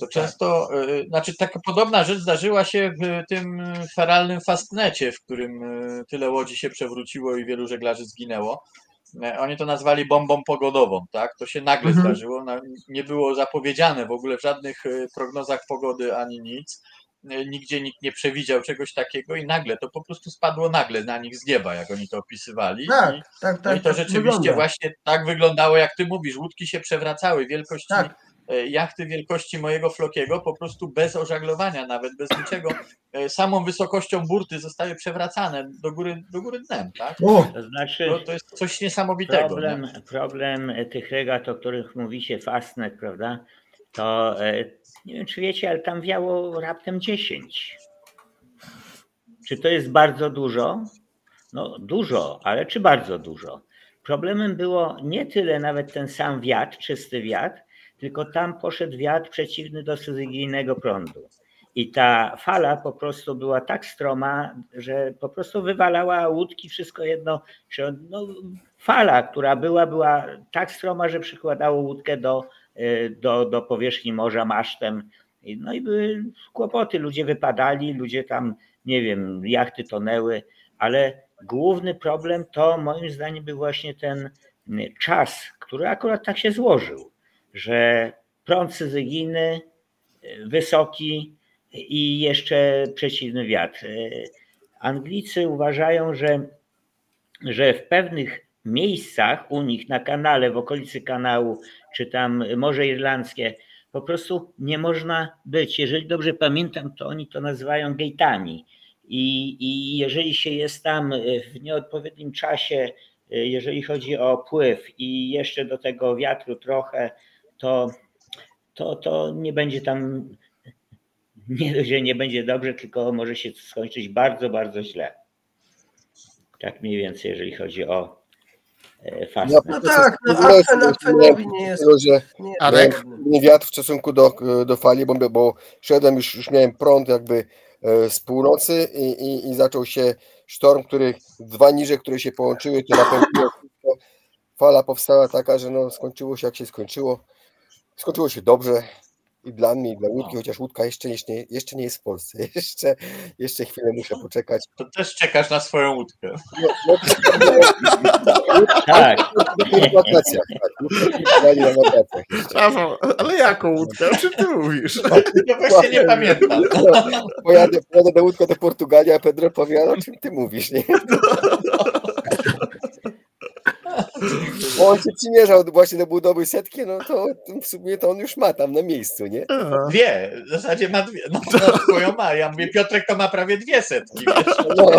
to często, y, znaczy taka podobna rzecz zdarzyła się w tym feralnym fastnecie, w którym y, tyle łodzi się przewróciło i wielu żeglarzy zginęło. Oni to nazwali bombą pogodową, tak? To się nagle Mhm. zdarzyło, na- nie było zapowiedziane w ogóle w żadnych prognozach pogody ani nic. E, Nigdzie nikt nie przewidział czegoś takiego i nagle to po prostu spadło nagle na nich z nieba, jak oni to opisywali. Tak, I, tak, no tak. i to tak rzeczywiście wygląda. właśnie tak wyglądało, jak ty mówisz. Łódki się przewracały wielkości Tak. e, jachty wielkości mojego flokiego, po prostu bez ożaglowania, nawet bez niczego. e, Samą wysokością burty zostały przewracane do góry, do góry dnem, tak? To znaczy, To, to jest coś niesamowitego. problem, nie? problem tych regat, o których mówicie, Fastnet, prawda? To nie wiem, czy wiecie, ale tam wiało raptem 10. Czy to jest bardzo dużo? No dużo, ale czy bardzo dużo? Problemem było nie tyle nawet ten sam wiatr, czysty wiatr, tylko tam poszedł wiatr przeciwny do syzygyjnego prądu. I ta fala po prostu była tak stroma, że po prostu wywalała łódki, wszystko jedno. No, fala, która była, była tak stroma, że przykładało łódkę do, do, do powierzchni morza masztem. No i były kłopoty, ludzie wypadali, ludzie tam, nie wiem, jachty tonęły, ale główny problem to moim zdaniem był właśnie ten y, czas, który akurat tak się złożył, że prąd syzygyjny, y, wysoki i jeszcze przeciwny wiatr. Anglicy uważają, że, że w pewnych miejscach u nich na kanale, w okolicy kanału, czy tam Morze Irlandzkie, po prostu nie można być. Jeżeli dobrze pamiętam, to oni to nazywają gate'ami. I, I jeżeli się jest tam w nieodpowiednim czasie, jeżeli chodzi o pływ i jeszcze do tego wiatru trochę, to, to, to nie będzie tam, nie, że nie będzie dobrze, tylko może się skończyć bardzo, bardzo źle. Tak mniej więcej, jeżeli chodzi o fast. No tak, no Akwen Akwenowi nie jest. Że nie Arek? nie wiatr w stosunku do, do fali, bo, bo szedłem, już, już miałem prąd jakby e, z północy i, i, i zaczął się sztorm, który dwa niże, które się połączyły, to napędziło fala powstała taka, że no skończyło się jak się skończyło. Skończyło się dobrze i dla mnie, i dla łódki, chociaż łódka jeszcze, jeszcze, jeszcze nie jest w Polsce. Jeszcze, jeszcze chwilę muszę poczekać. To też czekasz na swoją łódkę. No, no, Tak. tak. na. Rafał, ale jaką łódkę? O czym ty mówisz? Ja właśnie nie pamiętam. Pojadę, pojadę do łódką do Portugalii, a Pedro powie, "Ale o czym ty mówisz, nie? On się przymierzał właśnie do budowy setki, no to w sumie to on już ma tam na miejscu, nie? Dwie, w zasadzie ma dwie. No, no swoją ma. Ja mówię, Piotrek to ma prawie dwie setki. Wiesz? No,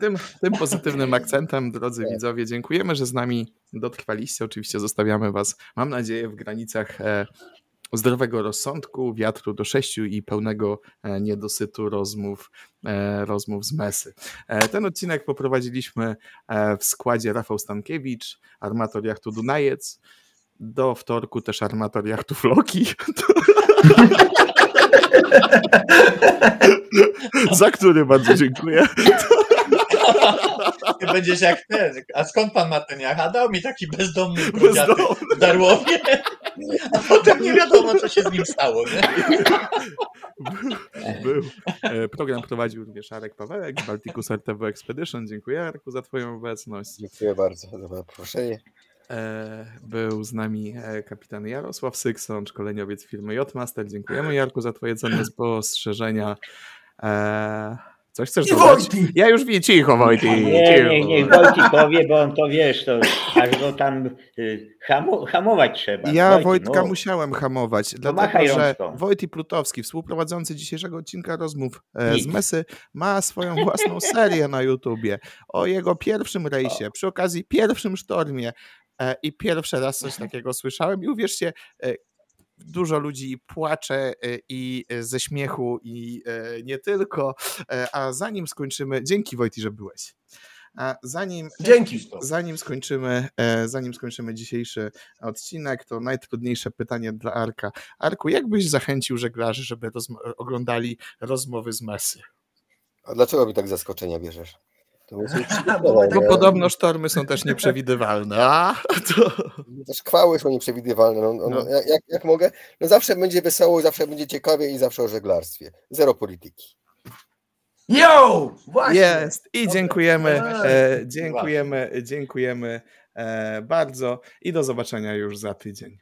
Tym, tym pozytywnym akcentem, drodzy widzowie, dziękujemy, że z nami dotrwaliście. Oczywiście zostawiamy Was, mam nadzieję, w granicach e, zdrowego rozsądku, wiatru do sześciu i pełnego e, niedosytu rozmów, e, rozmów z mesy. E, ten odcinek poprowadziliśmy w składzie Rafał Stankiewicz, armator jachtu Dunajec, do wtorku też armator jachtu Floki. Za który bardzo dziękuję. Ty będziesz jak ten. A skąd pan ma ten jach? A dał mi taki bezdomny brudziaty Bezdomny. w Darłowie. A potem nie wiadomo, co się z nim stało. Nie? Był. E, Program prowadził również Arek Pawełek z Balticus RTV Expedition. Dziękuję Arku za Twoją obecność. dziękuję bardzo za zaproszenie. E, Był z nami e, kapitan Jarosław Sykson, szkoleniowiec firmy Jotmaster. Dziękujemy Jarku za Twoje cenne spostrzeżenia. E, Coś chcesz I dodać? Ja już wiem, cicho Wojty, Nie, niech, niech Wojtik powie, bo on to wiesz, to aż go tam y, hamo, hamować trzeba. Ja Wojtik, Wojtka mów. musiałem hamować, machaj dlatego że. Wojty Plutowski, współprowadzący dzisiejszego odcinka rozmów e, z. Mesy, ma swoją własną serię na YouTubie o jego pierwszym rejsie, przy okazji pierwszym sztormie e, i pierwszy raz coś takiego słyszałem i uwierzcie, e, dużo ludzi płacze e, i e, ze śmiechu i e, nie tylko, a zanim skończymy, dzięki Wojty, że byłeś. A zanim Dzięki. Zanim skończymy, zanim skończymy dzisiejszy odcinek, to najtrudniejsze pytanie dla Arka. Arku, jak byś zachęcił żeglarzy, żeby rozm- oglądali rozmowy z Mesy? A dlaczego mi tak zaskoczenia bierzesz? Bo tak- podobno sztormy są też nieprzewidywalne. A, to... Też chwały są nieprzewidywalne. No, no, No. Jak, jak, jak mogę? No zawsze będzie wesoło, zawsze będzie ciekawie i zawsze o żeglarstwie. Zero polityki. Yo! Właśnie! Jest i dziękujemy, e, dziękujemy, dziękujemy e, bardzo i do zobaczenia już za tydzień.